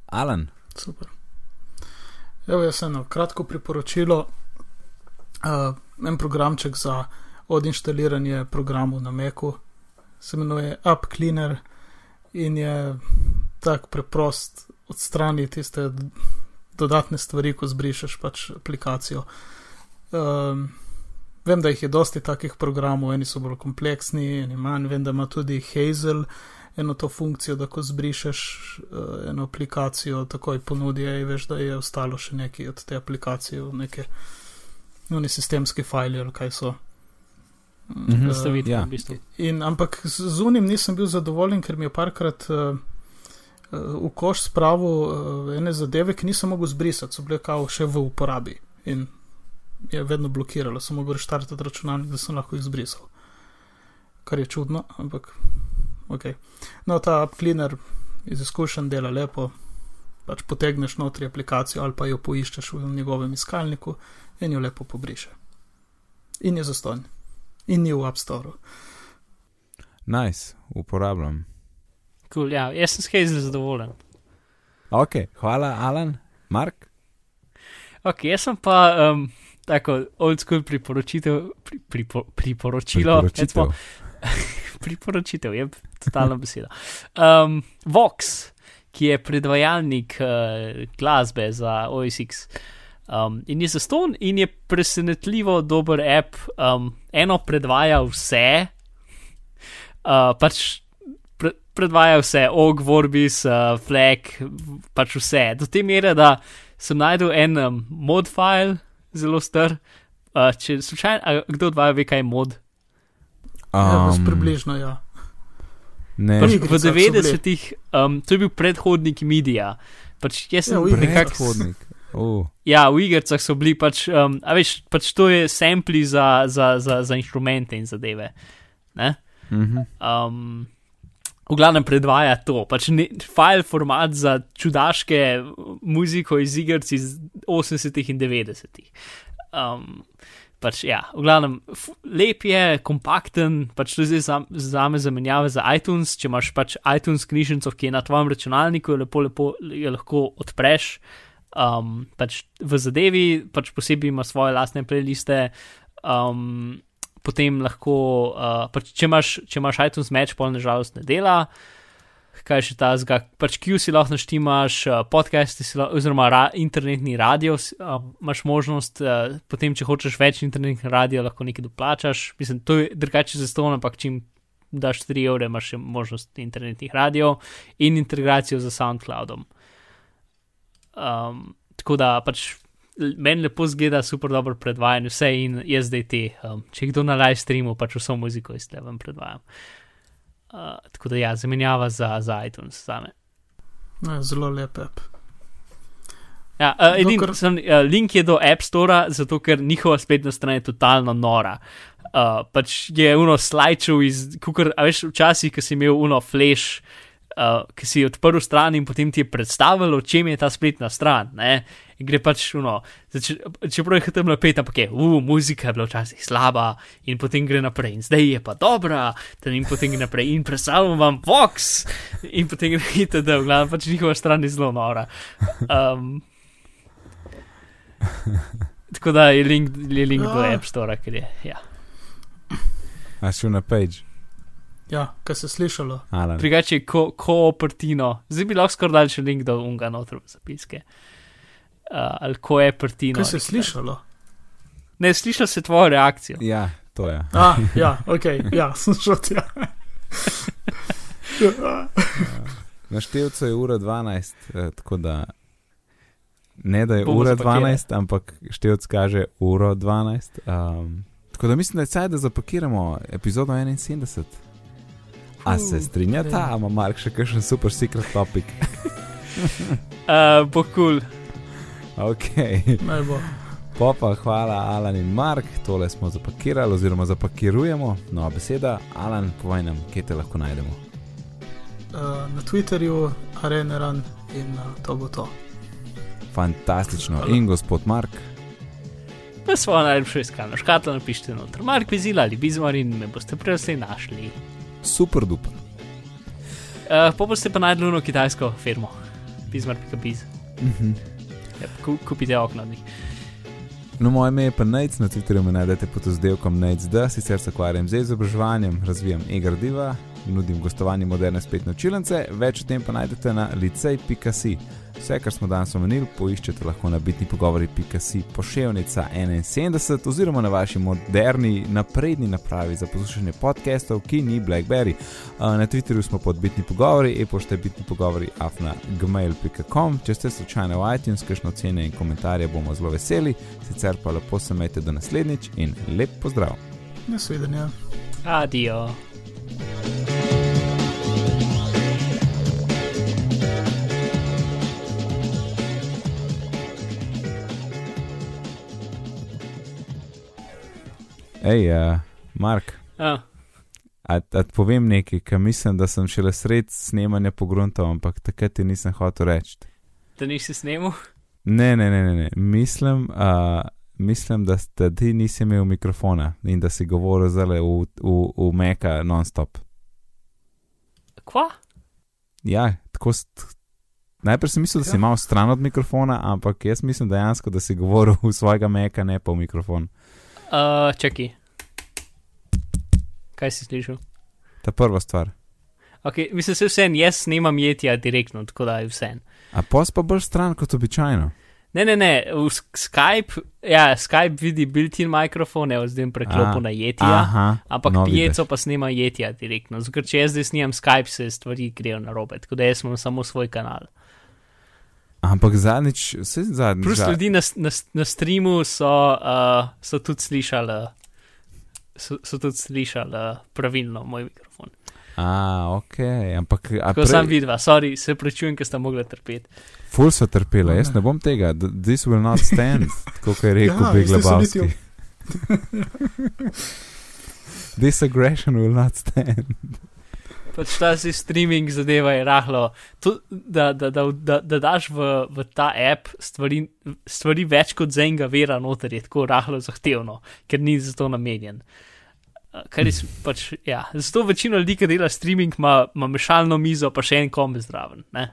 Alan. Super. Evo, jaz eno kratko priporočilo. Uh, en programček za odinštaliranje programov na Meku, se imenuje App Cleaner in je tako preprost odstrani tiste dodatne stvari, ko zbrišeš pač aplikacijo. Um, vem, da jih je dosti takih programov, eni so bolj kompleksni, eni manj. Vem, da ima tudi Hazel eno to funkcijo, da ko zbrišeš uh, eno aplikacijo, takoj ponudi, in veš, da je ostalo še nekaj od te aplikacije, neke nuni sistemski file ali kaj so. Mhm. Da ste videli, ja. v bistvu. In, ampak z unim nisem bil zadovoljen, ker mi je parkrat uh, uh, v koš spravil uh, ene zadeve, ki nisem mogel zbrisati, so bile kao še v uporabi in je vedno blokiralo, sem mogel reštartati računalnik, da sem lahko jih zbrisal. Kar je čudno, ampak ok. No, ta app cleaner iz izkušenj dela lepo, pač potegneš notri aplikacijo ali pa jo poiščeš v njegovem iskalniku in jo lepo pobriše. In je zastonj. In ni v App Store. Nice, uporabljam. Cool, ja, jaz sem s Hazel zadovoljen. Ok, hvala, Alan, Mark. Ok, jaz sem pa um, tako old school priporočitev, pri, pripo, priporočilo. recimo, priporočitev je totalna beseda. Um, Vox, ki je predvajalnik uh, glasbe za OSX. Um, in je zaston in je presenetljivo dober app. Um, eno predvaja vse, uh, pač pre, predvaja vse, og, vorbis, uh, flag, pač vse. Do te mere, da sem najdel en um, mod file, zelo star. Uh, če slučajno, a kdo od vaju ve, kaj je mod? Ja, um, Um, približno, ja. ne, Pač- V Igricah so bili. 90-ih, um, to je bil predhodnik medija. Pač jaz sem Ja, nekako. predhodnik. Uh, Ja, v igrah so bili pač, um, a veš, pač to je sampli za, za, za, za inštrumente in zadeve. Ne? mhm. Um, v glavnem predvaja to, pač ne, file format za čudaške muziko iz iger iz 80-ih in 90-ih. Um, pač ja, v glavnem, lep je, kompakten, pač to je zdaj za, me zamenjava za iTunes. Če imaš pač iTunes knjižnico, ki je na tvojem računalniku, lepo, lepo jo lahko odpreš. Um, pač v zadevi, pač posebej ima svoje lastne playliste. Um, potem lahko, uh, pač če, imaš, če imaš iTunes Match, pol nažalost ne dela. Kaj še ta zga, pač Q si lahko naštimaš, uh, podcasti si lahko, oziroma ra, internetni radio si, uh, imaš možnost, uh, potem če hočeš več internetnih radio, lahko nekaj doplačaš. Mislim, to je drugače za ston, ampak čim daš 3 evre, imaš še možnost internetnih radio in integracijo z SoundCloudom. Um, tako da pač meni lepo zgleda, super dobro predvajanje, vse in jaz zdaj te, um, če kdo na live streamu, pač vso muziko iz tega vam predvajam. Uh, tako da ja, zamenjava za, za iTunes za me. Ne, zelo lep app. Ja, uh, edin, Dokler- sem, uh, link je do App Store, zato ker njihova spletna stran je totalno nora. Uh, pač je uno slajčev iz, kukor, a veš, včasih, ki si imel uno flash, uh, ki si odprl stran in potem ti je predstavilo, čem je ta spletna stran. Ne? In gre pač uno, zač, čeprav je tam napet, ampak je, uh, muzika je bila včasih slaba in potem gre naprej in zdaj je pa dobra, ten in potem gre naprej in predstavljam vam Vox in potem gre itd. V glavnem pač njihova stran je zelo nora. Um, Tako da je link, je link do Ja. App Store, ker je. Ja. A šel na page, Ja, kar se slišalo. Drugače je ko, koopertino, zdaj bi lahko skoraj dal še link do unga noter v zapiske. Uh, ali ko je prtino. Kaj se je slišalo? Ne, slišal se tvojo reakcijo. Ja, to je. A, ja, ok, ja, sem šel tja. Na števcu je ura 12, eh, tako da ne da je Bomo ura zapakirali. 12, ampak števc kaže uro 12. Um, tako da mislim, da je caj, da zapakiramo epizodo 71. A se strinjata, ja. a ima Mark še kakšen super secret topic? Uh, bo kul. Cool. Ok, Naj bo. popa, hvala Alan in Mark, tole smo zapakirali oziroma zapakirujemo. Nova beseda, Alan, povej nam, kje te lahko najdemo. Uh, na Twitterju, Areneran in uh, to bo to. Fantastično. Hvala. In gospod Mark, Na svojo najljubšo iskalno škatlo napišite noter Mark Vizila ali Bizmar in me boste precej našli. Super duper. Uh, pa boste pa najdli eno kitajsko firmo, Bizmar.biz. Mhm. Ja, ku, kupite okno od njih. No, moje ime je pa Nec, na Twitterju me najdete pod oddelkom Nec.d, sicer se ukvarjam z izobraževanjem, razvijam e-gradiva, nudim gostovanje moderne spletne učilnice, več o tem pa najdete na licej.si. Vse, kar smo danes omenili, poiščete lahko na bitni pogovori.si poševnica 71 oziroma na vaši moderni, napredni napravi za poslušanje podcastov, ki ni Blackberry. Na Twitterju smo pod bitni pogovori, e-pošte bitni pogovori afna gmail.com. Če ste slučajno v iTunes, kakšno ocene in komentarje bomo zelo veseli, sicer pa lepo se majte do naslednjič in lep pozdrav. Nasvidenja. Adijo. Hej, uh, Mark, Ah, a, a povem nekaj, ker mislim, da sem šele sred snemanja pogruntov, ampak takrat ti nisem hotel reči. da nisi snemal? Ne, ne, ne, ne, ne. Mislim, uh, mislim, da ste ti nisi imel mikrofona in da si govoril zale v, v, v meka non-stop. Kva? Ja, tako. Najprej sem mislil, da si Ja. imel stran od mikrofona, ampak jaz mislim dejansko, da si govoril v svojega meka, ne pa v mikrofon. Uh, čakaj. Kaj si slišal? Ta prva stvar. Okay, mislim, se vse, jaz snemam jetja direktno, tako da je vse. A pos pa bolj stran kot običajno. Ne, ne, ne, v Sk- Skype, ja, Skype vidi built-in mikrofone, zdaj preklopu A, na jetja. Aha, Ampak no, pijeco pa snema jetja direktno. Zato, ker če jaz zdaj snimam Skype, se stvari grejo na robe, tako da jaz imam samo svoj kanal. Ampak zadnjič, vse zadnjič. Plus ljudi na, na, na streamu so, uh, so tudi slišali, so, so tudi slišali uh, pravilno moj mikrofon. A, ok, ampak. a Ko prej- sem videl, sorry, se prečujem, ker sta mogla trpeti. Ful so trpela, jaz ne. bom tega, th- this will not stand, kot je rekel Ja, niti This aggression will not stand. Pač ta si streaming zadeva je rahlo. To, da, da, da, da, da daš v, v ta app stvari, stvari več kot za enega vera noter, je tako rahlo zahtevno, ker ni za to namenjen. Uh, Kar je pač, ja. Zato večina ljudi, ki dela streaming, ima, ima mešalno mizo, pa še en kom zraven. Ne?